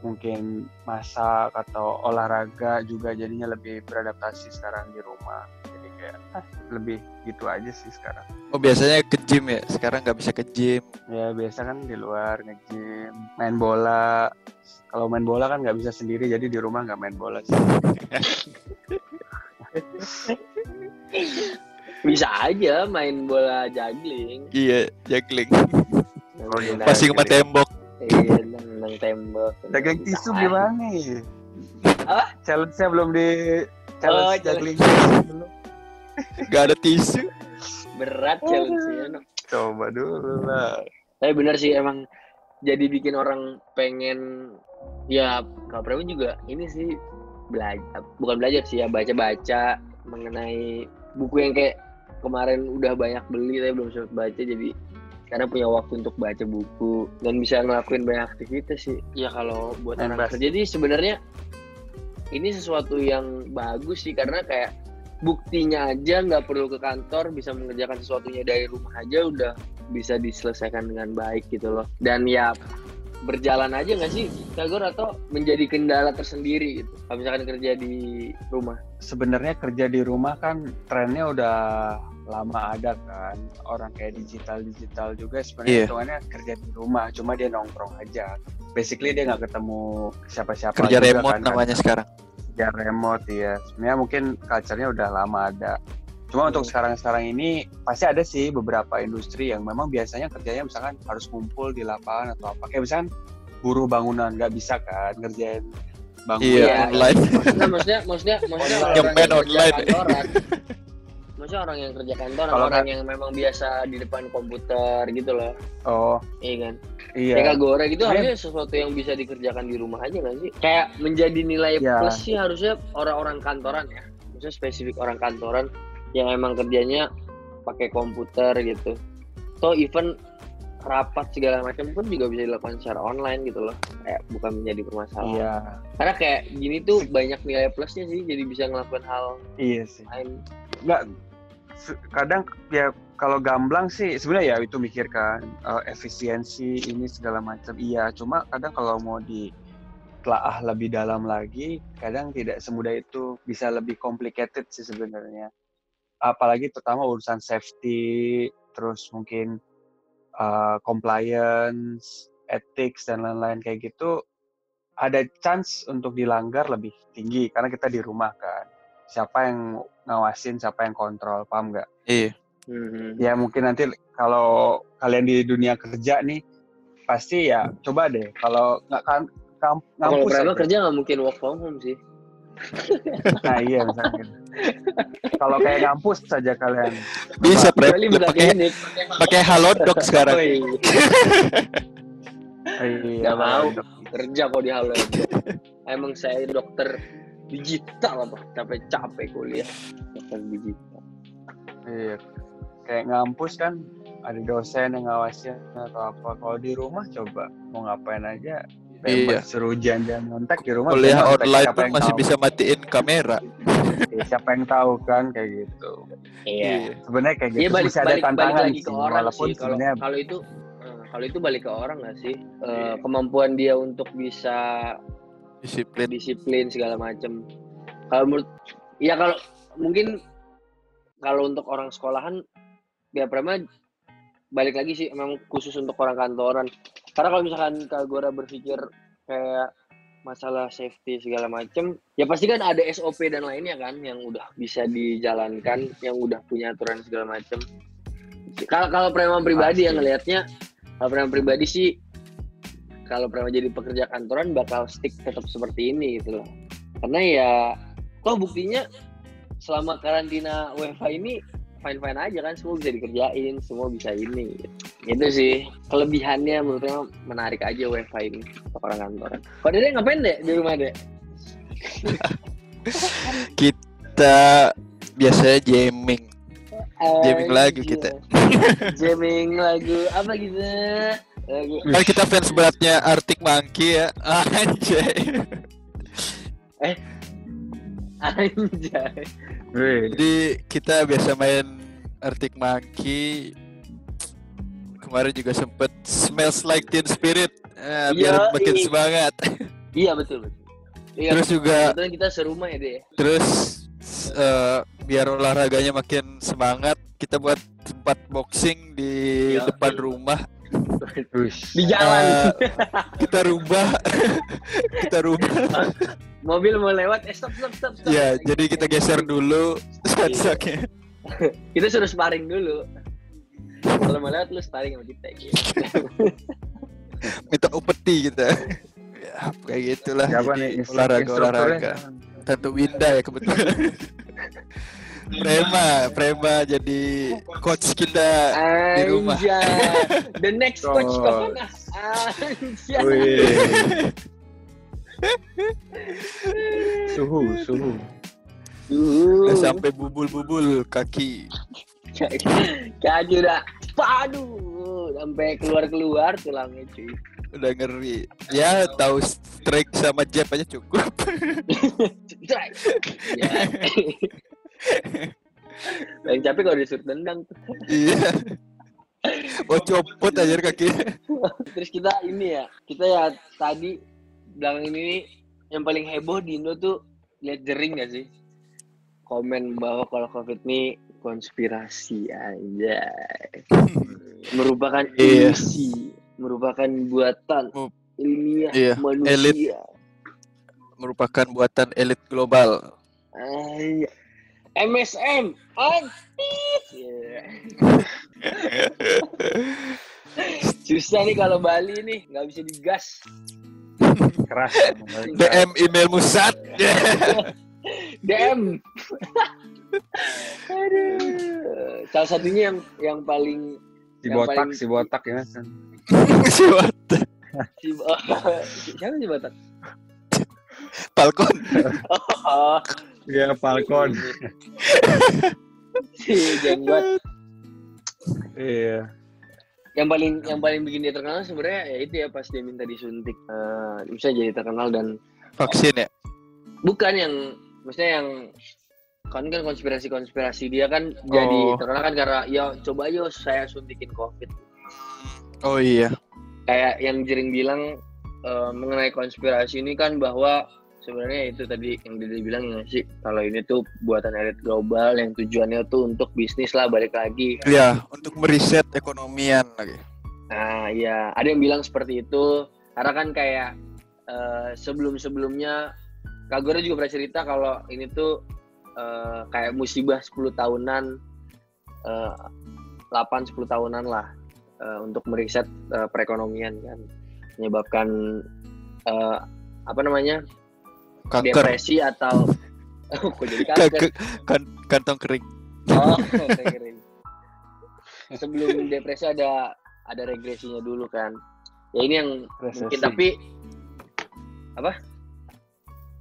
mungkin masak atau olahraga juga jadinya lebih beradaptasi sekarang di rumah jadi kayak ah, lebih gitu aja sih sekarang Oh biasanya ke gym ya. Sekarang nggak bisa ke gym. ya biasa kan di luar nge-gym main bola kalau main bola kan nggak bisa sendiri jadi di rumah nggak main bola sih Bisa aja main bola juggling. Iya, juggling. Oh, iya. Sama tembok. Iya, nendang tembok. dagang tisu gimana nih Apa? challenge-nya belum di Oh, challenge challenge. juggling belum Gak ada tisu. Berat challenge-nya. no. coba dulu lah Tapi bener sih emang jadi bikin orang pengen ya Kak Prabu juga ini sih belajar bukan belajar sih ya baca-baca mengenai buku yang kayak kemarin udah banyak beli tapi belum sempat baca jadi karena punya waktu untuk baca buku dan bisa ngelakuin banyak aktivitas sih ya kalau buat kerja jadi sebenarnya ini sesuatu yang bagus sih karena kayak buktinya aja nggak perlu ke kantor bisa mengerjakan sesuatunya dari rumah aja udah bisa diselesaikan dengan baik gitu loh. Dan ya berjalan aja nggak sih Kagor atau menjadi kendala tersendiri gitu kalau misalkan kerja di rumah? Sebenarnya kerja di rumah kan trennya udah lama ada kan. Orang kayak digital digital juga sebenarnya Iya. hitungannya kerja di rumah cuma dia nongkrong aja. Basically dia nggak ketemu siapa-siapa Kerja juga remote kan, namanya sekarang. Kerja remote ya sebenarnya mungkin culture-nya udah lama ada cuma untuk sekarang-sekarang ini pasti ada sih beberapa industri yang memang biasanya kerjanya misalkan harus ngumpul di lapangan atau apa kayak misalkan buruh bangunan nggak bisa kan ngerjain bangunan Iya, Iya. online. Nah, maksudnya maksudnya maksudnya Online. online. kantoran. Maksudnya orang yang kerja kantoran, Kalau orang yang memang biasa di depan komputer gitu loh. oh Iya kan? iya Kayak Kagora gitu Iya. harusnya sesuatu yang bisa dikerjakan di rumah aja nggak sih? Kayak menjadi nilai Iya. plus sih harusnya orang-orang kantoran ya. Maksudnya spesifik orang kantoran yang emang kerjanya pakai komputer gitu. So even rapat segala macam pun juga bisa dilakukan secara online gitu loh. Kayak bukan menjadi permasalahan. iya Karena kayak gini tuh banyak nilai plusnya sih, jadi bisa ngelakuin hal iya sih lain. nggak kadang ya kalau gamblang sih sebenarnya ya itu mikirkan eh, efisiensi ini segala macam. Iya cuma kadang kalau mau ditelaah lebih dalam lagi kadang tidak semudah itu. Bisa lebih complicated sih sebenarnya. Apalagi pertama urusan safety terus mungkin eh, compliance ethics dan lain-lain kayak gitu ada chance untuk dilanggar lebih tinggi karena kita di rumah kan siapa yang ngawasin siapa yang kontrol paham nggak Iya. Hmm. ya mungkin nanti kalau kalian di dunia kerja nih pasti ya coba deh kalau nggak kan kamp Kalau kerja nggak mungkin work from home sih. Nah iya misalnya. Kalau kayak ngampus saja kalian. Bisa pre pakai pakai halodoc sekarang. Woi, Iya. Nggak mau. kerja kok di halo Emang saya dokter digital apa? Capek-capek kuliah. Dokter digital. Iya. Kayak ngampus kan ada dosen yang ngawasin atau apa. Kalau di rumah coba mau ngapain aja. Iya. Bebas suruh janjian nyontek di rumah. Kuliah bisa online pun masih tahu? bisa matiin kamera. Iya, siapa yang tahu kan kayak gitu. Iya. Sebenarnya kayak gitu Iya balik, masih ada balik, balik tantangan sih. ke orang Walaupun sih. Kalau sebenarnya kalau itu eh, kalau itu balik ke orang nggak sih? Eh, Iya. kemampuan dia untuk bisa Disiplin. disiplin segala macam. Kalau menurut ya kalau mungkin kalau untuk orang sekolahan ya Prema balik lagi sih memang khusus untuk orang kantoran. Karena kalau misalkan Kak Gora berpikir kayak masalah safety segala macam, ya pasti kan ada SOP dan lainnya kan yang udah bisa dijalankan, yang udah punya aturan segala macam. Kalau kalau Prema pribadi yang Pasti. ngelihatnya, kalau Prema pribadi sih kalau Prema jadi pekerja kantoran bakal stick tetap seperti ini gitu loh. Karena ya toh buktinya selama karantina WFH ini fine fine aja kan semua bisa dikerjain semua bisa ini gitu sih kelebihannya menurut saya menarik aja WFH ini untuk orang kantoran kalau dede ngapain deh di rumah deh Kita biasanya jamming. Jamming lagu Anjir. kita. jamming lagu apa gitu Kan kita fans beratnya Arctic Monkey ya. Anjay. anjay Wih, Jadi kita biasa main Arctic Monkey. Kemarin juga sempet Smells Like Teen Spirit. Eh, biar makin semangat. iya betul betul iya, Terus juga kita serumah ya deh terus eh, biar olahraganya makin semangat, kita buat tempat boxing di Yoi. depan rumah. Di jalan. Eh, kita rubah. Kita rubah. Mobil mau lewat eh stop stop stop, stop. ya jadi kita geser dulu. Saknya kita suruh sparring dulu. Kalau mau lewat lu sparring sama kita gitu. minta upeti kita. Ya kayak gitulah. Siapa nih? Olahraga olahraga. Tentu Winda ya kebetulan Prema Prema jadi coach kita di rumah Anjay. The next coach Oh. ke mana? Anjay. Wih. suhu, suhu. Udah Uh, sampai bubul-bubul kaki kaki udah, paduh, sampai keluar-keluar tulangnya cuy. udah ngeri ya tahu strike sama jab aja cukup Strike. Yang capek kalau disuruh tendang iya oh copot aja kaki Terus kita ini ya, kita ya tadi belakang ini yang paling heboh di Indo tuh lihat jering gak sih? Komen bahwa kalau COVID ini konspirasi aja. merupakan Iya. ilusi, merupakan buatan Oh. ilmiah Iya, manusia. elit. merupakan buatan elit global Ay, MSM, antis. Yeah. Susah nih kalau Bali nih, nggak bisa digas. Keras. DM email musat DM. Aduh. Salah satunya yang yang paling Si Yang botak, paling- si botak ya si si siapa sih Batak? Falcon Oh, Iya, Falcon. si jenggot. Iya. Yang paling yang paling bikin dia terkenal sebenarnya ya itu ya pas dia minta disuntik. Eh, bisa jadi terkenal dan vaksin ya bukan yang maksudnya yang kan kan konspirasi-konspirasi dia kan jadi Oh. terkenal kan karena ya coba ayo saya suntikin covid oh iya kayak yang jering bilang eh, mengenai konspirasi ini kan bahwa sebenarnya itu tadi yang dia bilang ya sih kalau ini tuh buatan elit global yang tujuannya tuh untuk bisnis lah balik lagi. Ya untuk meriset ekonomian lagi. Nah ya ada yang bilang seperti itu. Karena kan kayak eh, sebelum-sebelumnya Kak Goro juga pernah cerita kalau ini tuh eh, kayak musibah 10 tahunan eh, 8 10 tahunan lah eh, untuk meriset eh, perekonomian kan. Menyebabkan eh, apa namanya kanker depresi atau oh, kok jadi kanker kan- kantong kering. Oh keren. sebelum depresi ada ada regresinya dulu kan. Ya ini yang Resesi. mungkin tapi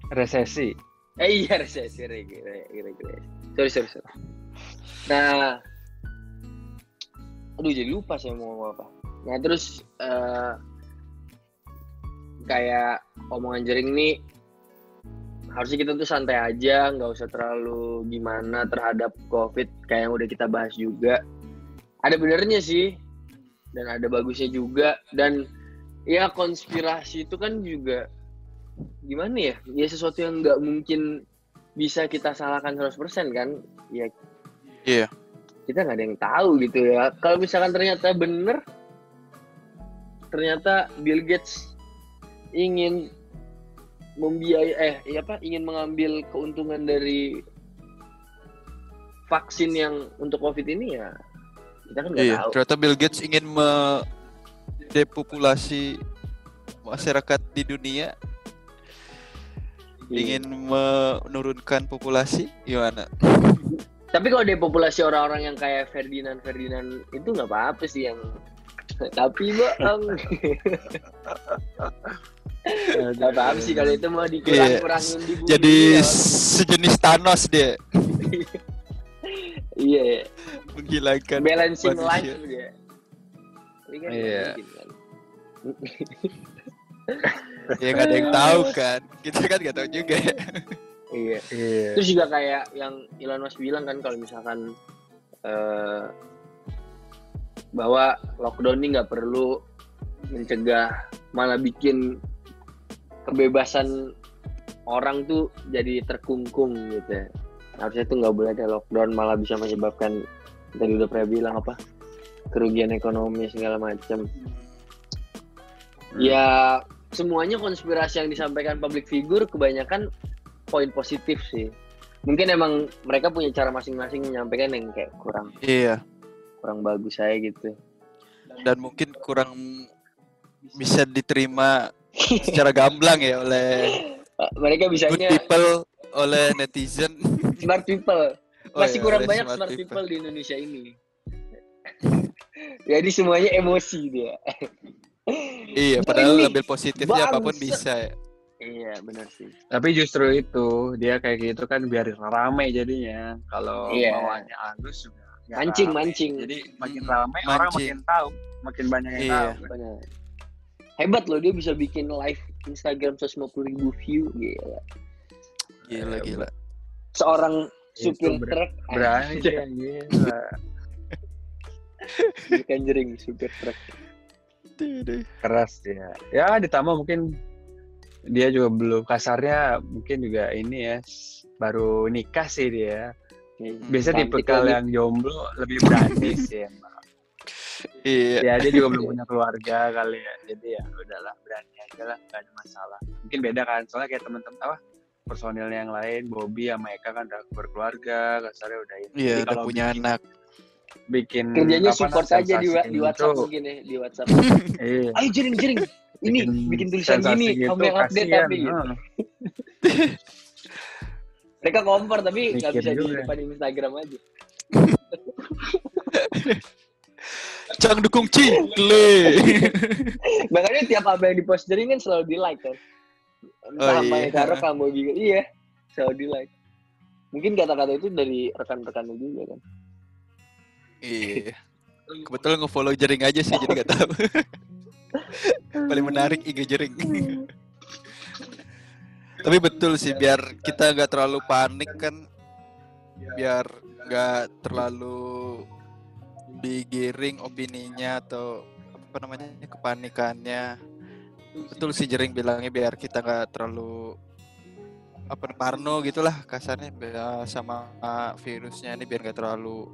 resesi. eh iya resesi reg- reg- regresi. Sorry sorry sorry. Nah aduh jadi lupa saya mau ngomong apa. Nah terus eh, kayak omongan jering nih harusnya kita tuh santai aja nggak usah terlalu gimana terhadap covid kayak yang udah kita bahas juga. Ada benernya sih dan ada bagusnya juga. Dan ya konspirasi itu kan juga gimana ya? Ya sesuatu yang nggak mungkin bisa kita salahkan 100% kan? Ya Iya. kita nggak ada yang tahu gitu ya. Kalau misalkan ternyata bener ternyata Bill Gates ingin membiayai eh iya apa ingin mengambil keuntungan dari vaksin yang untuk covid ini ya kita kan nggak iya tahu. ternyata Bill Gates ingin mendepopulasi masyarakat di dunia Iya. ingin menurunkan populasi gimana? Tapi kalau depopulasi orang-orang yang kayak Ferdinand Ferdinand itu nggak apa-apa sih yang tapi bang nggak apa-apa sih kalau itu mau dikurang-kurangin di bumi jadi ya. sejenis Thanos dia iya menghilangkan balancing manusia. life dia kan Iya. mungkin kan. ya nggak ada yang tahu kan kita kan nggak tahu juga ya. iya Iya. terus juga kayak yang Elon Musk bilang kan kalau misalkan eh, bahwa lockdown ini nggak perlu mencegah malah bikin kebebasan orang tuh jadi terkungkung gitu ya. harusnya tuh nggak boleh ada lockdown malah bisa menyebabkan tadi udah pernah bilang apa kerugian ekonomi segala macam. Ya semuanya konspirasi yang disampaikan public figure kebanyakan poin positif sih. Mungkin emang mereka punya cara masing-masing menyampaikan yang kayak kurang iya. kurang bagus saya gitu. Dan mungkin kurang bisa diterima secara gamblang ya oleh Eh, mereka good bisanya people oleh netizen smart people Oh masih iya, kurang banyak smart people. di Indonesia ini jadi semuanya emosi dia iya padahal Ini ambil positifnya apa pun bangsa. bisa ya iya benar sih Tapi justru itu dia kayak gitu kan biar rame jadinya. Kalau Iya. bawahnya halus juga. mancing rame. mancing Jadi makin rame orang makin tahu, makin banyak yang Iya. tahu. benar hebat loh dia bisa bikin live Instagram 150 ribu view gila gila gila seorang supir ber- truk Berani yang gila. bukan jering supir truk Keras dia. Ya ditambah mungkin dia juga belum kasarnya mungkin juga ini ya baru nikah sih dia. Biasa Cantik tipe kal lagi. yang jomblo lebih berani sih emang. Iya. Ya dia juga belum punya keluarga kali ya. Jadi ya udahlah berani aja lah gak ada masalah. Mungkin beda kan soalnya kayak temen-temen apa personilnya yang lain Bobby sama Eka kan udah berkeluarga kasarnya udah ini iya udah kalau punya bikin, anak. bikin kerjanya support aja di, wa- sensasi di gitu. WhatsApp mungkin ya di WhatsApp. Iya. Ayo jering jering. Ini bikin tulisan gini gitu, kamu yang update kasihan. tapi gitu. Mereka kompor tapi nggak bisa di depan Instagram aja Cang dukung cikle makanya tiap apa yang di post jering kan selalu di like kan. Entah Oh, apa iya. yang taruh kamu juga. Iya selalu di like mungkin kata-kata itu dari rekan-rekannya juga kan. Iya. Kebetulan nge-follow jering aja sih jadi nggak tahu. Paling menarik IG jering. Tapi betul sih biar kita nggak terlalu panik kan. Biar nggak terlalu digiring opininya atau apa namanya kepanikannya. Betul sih jering bilangnya biar kita nggak terlalu apa parno gitulah kasarnya sama virusnya ini biar nggak terlalu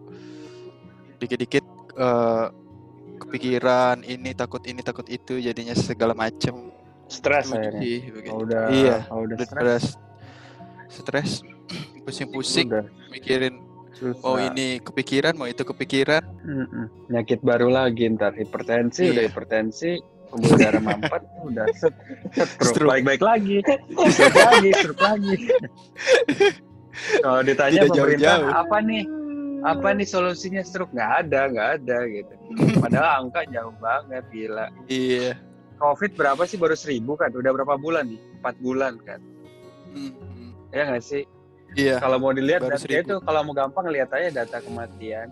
dikit-dikit eh, kepikiran ini takut ini takut itu jadinya segala macem. Stres akhirnya. kalau udah iya kalau udah stres. stres. Pusing-pusing mikirin susah. mau ini kepikiran mau itu kepikiran Mm-mm. Penyakit baru lagi ntar hipertensi Iya. udah hipertensi pembuluh darah mampet udah set set stroke Stroke. baik-baik lagi stroke lagi stroke lagi kalau ditanya Tidak pemerintah jauh-jauh. apa nih apa nih solusinya stroke nggak ada nggak ada gitu padahal angka jauh banget gila Iya. covid berapa sih baru seribu kan udah berapa bulan nih empat bulan kan hmm. ya nggak sih Iya. kalau mau dilihat Baru data itu kalau mau gampang lihat aja data kematian.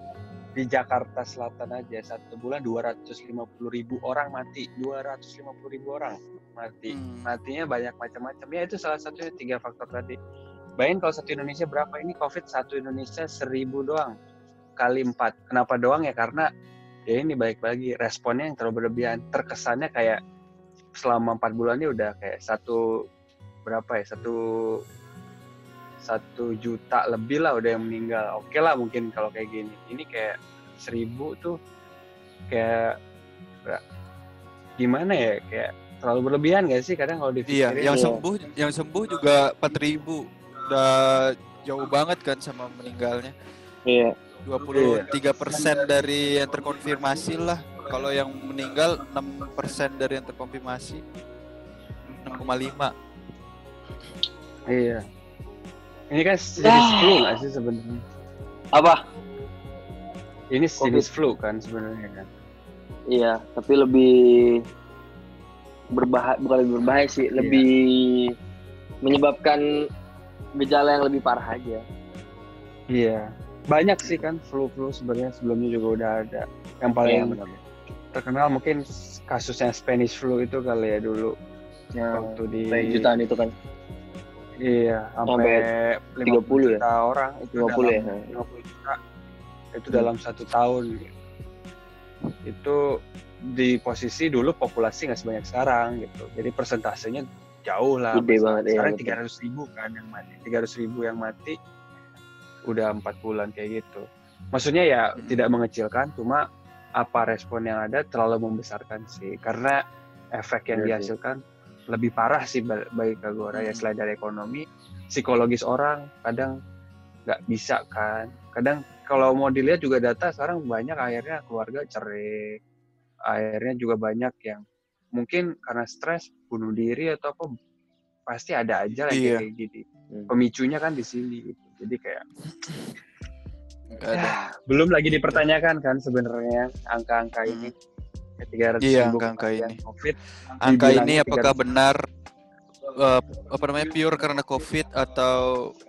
Di Jakarta Selatan aja satu bulan 250 ribu orang mati. 250 ribu orang mati. Hmm. matinya banyak macam-macam. Ya itu salah satunya tiga faktor tadi. Bayangin kalau satu Indonesia berapa? Ini COVID satu Indonesia seribu doang. Kali empat. Kenapa doang? Ya karena ya ini baik lagi responnya yang terlalu berlebihan. Terkesannya kayak selama empat bulan ini udah kayak satu berapa ya? Satu satu juta lebih lah udah yang meninggal oke lah mungkin kalau kayak gini ini kayak seribu tuh kayak gimana ya kayak terlalu berlebihan gak sih kadang kalau Iya, dipikirin yang Iya. sembuh yang sembuh juga 4000. Udah jauh banget kan sama meninggalnya. Iya. 23% dari yang terkonfirmasi lah. Kalau yang meninggal 6% dari yang terkonfirmasi. 6,5. iya ini kan jenis flu nggak sih sebenarnya Apa? ini Covid. jenis flu kan sebenarnya kan Iya, tapi lebih berbahaya bukan lebih berbahaya sih, Iya. lebih menyebabkan gejala yang lebih parah aja. iya banyak sih kan flu-flu sebenarnya sebelumnya juga udah ada yang Iya, paling benar. terkenal mungkin kasusnya Spanish flu itu kali ya dulu Yang waktu di jutaan itu kan. Iya, Sampai sampai 30 ya? juta orang itu 50 ya? dalam 50 juta itu dalam satu tahun. Itu di posisi dulu populasi nggak sebanyak sekarang gitu. Jadi persentasenya jauh lah. Gede banget, iya, Sekarang tiga ratus ribu kan yang mati. Tiga ribu yang mati udah empat bulan kayak gitu. Maksudnya ya Hmm. tidak mengecilkan, cuma apa respon yang ada terlalu membesarkan sih. Karena efek yang Iya sih. Lebih parah sih ba- bagi Kagora ya Hmm. selain dari ekonomi psikologis orang kadang nggak bisa kan kadang kalau mau dilihat juga data sekarang banyak akhirnya keluarga cerai akhirnya juga banyak yang mungkin karena stres bunuh diri atau apa pasti ada aja lah Iya. kayak gini Hmm. pemicunya kan di sini gitu. jadi kayak ada. belum lagi dipertanyakan kan sebenarnya angka-angka ini tiga ratus Iya, ribu angka-angka kematian ini. covid Angka ini apakah 300. benar eh, apa namanya pure karena COVID atau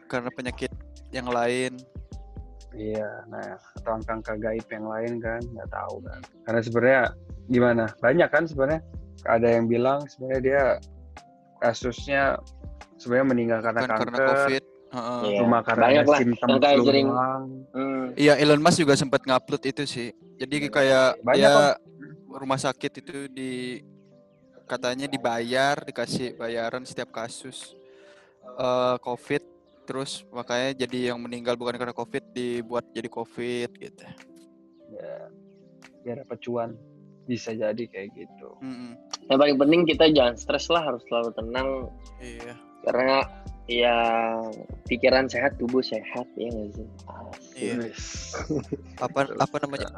karena penyakit yang lain? Iya, nah atau angka-angka gaib yang lain kan nggak tahu kan. Karena sebenarnya gimana? Banyak kan sebenarnya. Ada yang bilang sebenarnya dia kasusnya sebenarnya meninggal karena Kan karena kanker, COVID. Heeh. Iya. cuma karena Banyak lah simptom yang kayak sering-. Hmm. Iya, Elon Musk juga sempat ngupload itu sih. Jadi kayak Banyak ya rumah sakit itu di katanya dibayar, dikasih bayaran setiap kasus eh, COVID. Terus makanya jadi yang meninggal bukan karena COVID dibuat jadi COVID gitu. Ya, biar dapat cuan bisa jadi kayak gitu. Mm-mm. Yang paling penting kita jangan stres lah, harus selalu tenang Iya. karena ya pikiran sehat, tubuh sehat ya nggak sih? Iya. Apa apa namanya?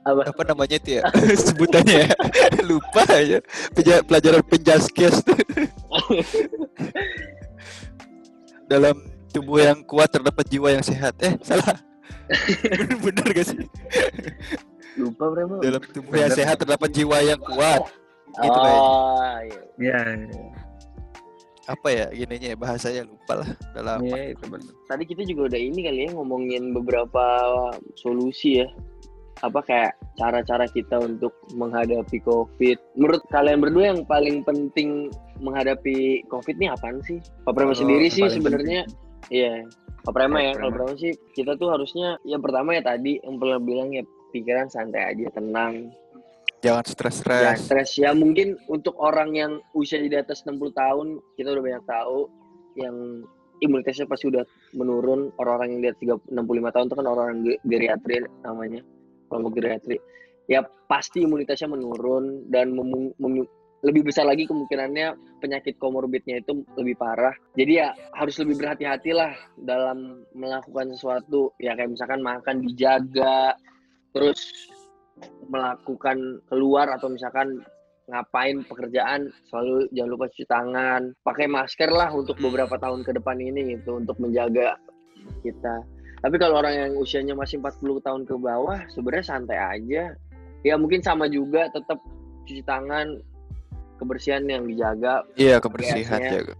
Apa? Apa namanya itu ya? Sebutannya ya. Lupa aja. Peja- pelajaran penjaskes. Dalam tubuh yang kuat terdapat jiwa yang sehat. Eh, salah. bener, bener gak sih? Lupa berapa? Dalam tubuh yang sehat terdapat jiwa yang kuat. Gitu kayaknya. oh, iya. Iya, Apa ya gininya ya bahasanya lupa lah. Udah lama. iya itu benar. Tadi kita juga udah ini kali ya ngomongin beberapa solusi ya. Apa kayak cara-cara kita untuk menghadapi COVID. Menurut kalian berdua yang paling penting menghadapi COVID ini apaan sih? Pak Prema sendiri sih sebenarnya Iya, Pak Prema ya. Kalau Prema. Sih kita tuh harusnya yang pertama ya tadi yang pernah bilang ya pikiran santai aja, tenang, Jangan jangan stres-stres. stres ya mungkin untuk orang yang usia di atas 60 tahun kita udah banyak tahu yang imunitasnya pasti udah menurun orang-orang yang di atas 30 65 tahun itu kan orang ge- geriatri namanya kelompok geriatri ya pasti imunitasnya menurun dan lebih besar lagi kemungkinannya penyakit komorbidnya itu lebih parah. Jadi ya harus lebih berhati-hatilah dalam melakukan sesuatu. Ya kayak misalkan makan dijaga terus melakukan keluar atau misalkan ngapain pekerjaan selalu jangan lupa cuci tangan. Pakai masker lah untuk beberapa tahun ke depan ini gitu untuk menjaga kita tapi kalau orang yang usianya masih 40 tahun ke bawah sebenarnya santai aja ya mungkin sama juga tetap cuci tangan kebersihan yang dijaga Iya kebersihan jaga.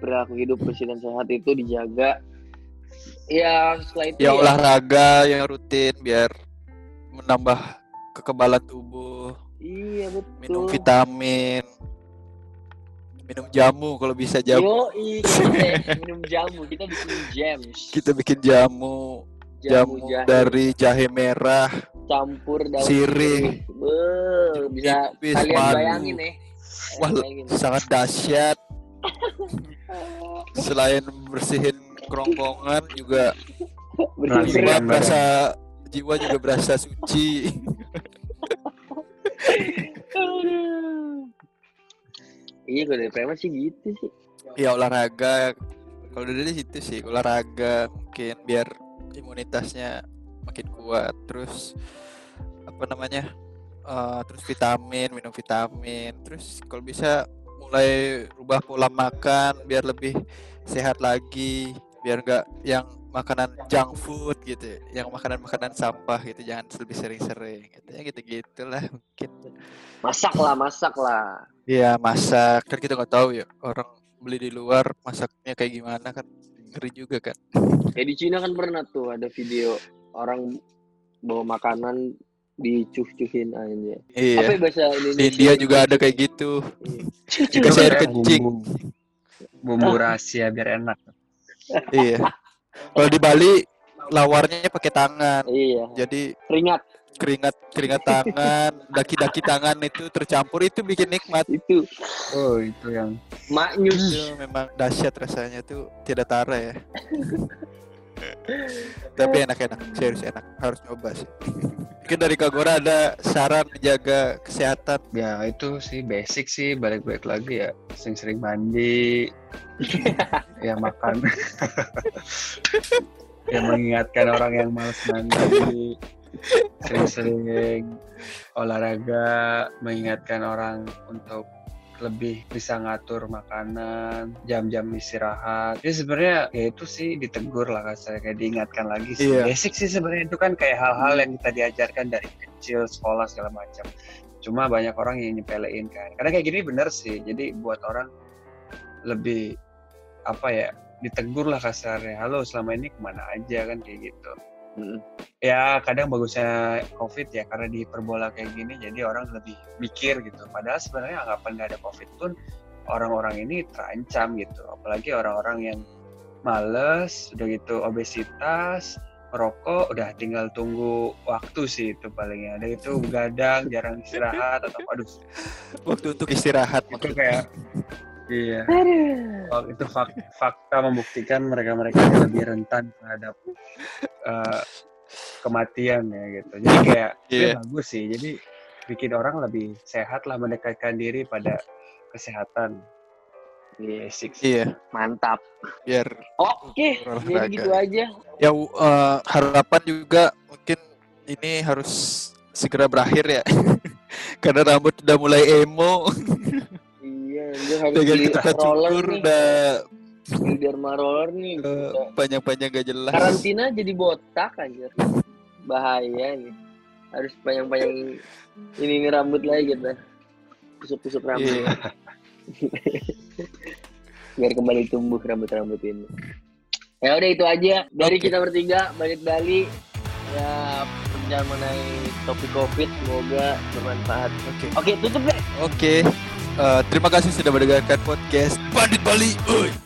perilaku hidup bersih dan sehat itu dijaga ya setelah itu Ya ya, olahraga yang rutin biar menambah kekebalan tubuh. iya Minum betul vitamin. Minum jamu kalau bisa jamu. Yo, kita minum jamu, kita bikin jams. Kita bikin jamu, jamu, jahe, dari jahe merah, campur daun sirih, bisa nipis, kalian madu. bayangin nih. Wah, Bayangin. sangat dahsyat. Selain bersihin kerongkongan juga Bersih-bersih. jiwa berasa jiwa juga berasa suci. Iya, kalau dari preman sih gitu sih. ya olahraga. Kalau dari situ sih olahraga mungkin biar imunitasnya makin kuat. Terus apa namanya eh, terus vitamin minum vitamin. Terus kalau bisa mulai rubah pola makan biar lebih sehat lagi. Biar enggak yang makanan junk food gitu yang makanan-makanan sampah gitu jangan lebih sering-sering gitu ya gitu gitulah mungkin Masak lah, masak lah. Iya masak kan kita nggak tahu ya orang beli di luar masaknya kayak gimana kan ngeri juga kan. Ya di Cina kan pernah tuh ada video orang bawa makanan dicuh-cuhin aja. Apa Iya. ya bahasa Di Indonesia? India juga ada kayak gitu. Iya. Dikasih air kencing. bumbu, bumbu rahasia biar enak Iya. Kalau di Bali lawarnya pakai tangan. Iya, Jadi keringat keringat keringat tangan, daki-daki tangan itu tercampur itu bikin nikmat. itu oh itu yang maknyus. Itu memang dahsyat rasanya tuh tidak tara ya. Tapi enak-enak, serius enak. Harus coba sih. Mungkin dari Kagora ada saran menjaga kesehatan ya itu sih basic sih balik-balik lagi ya sering-sering mandi ya makan ya mengingatkan orang yang malas mandi sering-sering olahraga mengingatkan orang untuk lebih bisa ngatur makanan jam-jam istirahat. Jadi sebenarnya ya itu sih ditegur lah kasar kayak diingatkan lagi sih. Iya. basic sih sebenarnya itu kan kayak hal-hal yang kita diajarkan dari kecil sekolah segala macam. Cuma banyak orang yang nyepelein kan. Karena kayak gini bener sih. Jadi buat orang lebih apa ya ditegur lah kasarnya. Halo selama ini ke mana aja kan kayak gitu Ya kadang bagusnya covid ya karena diperbola kayak gini jadi orang lebih mikir gitu. Padahal sebenarnya anggapan nggak ada covid pun orang-orang ini terancam gitu. Apalagi orang-orang yang males udah gitu obesitas merokok udah tinggal tunggu waktu sih itu palingnya ada itu begadang jarang istirahat atau aduh. Waktu untuk istirahat itu kayak iya Oh, itu fak- fakta membuktikan mereka-mereka lebih rentan terhadap eh, kematian ya gitu. Jadi kayak itu Iya. bagus sih. Jadi bikin orang lebih sehat lah mendekatkan diri pada kesehatan. Iya, sih. Iya, mantap. biar Oke, jadi Olahraga. gitu aja. ya eh, harapan juga mungkin ini harus segera berakhir ya. Karena rambut udah mulai emo, dengan kita cukur udah Beli derma roller nih. Udah. panjang-panjang gak jelas. Karantina jadi botak aja. Bahaya nih. Harus panjang-panjang ini, ini rambut lagi gitu. Tusuk-tusuk rambut. Iya. Biar kembali tumbuh rambut-rambut ini. Ya udah itu aja dari Oke. kita bertiga balik Bali. Ya perbincangan mengenai topik Covid semoga bermanfaat. Oke. Oke, tutup deh. Oke. Eh, terima kasih sudah mendengarkan podcast Bandit Bali. Uy.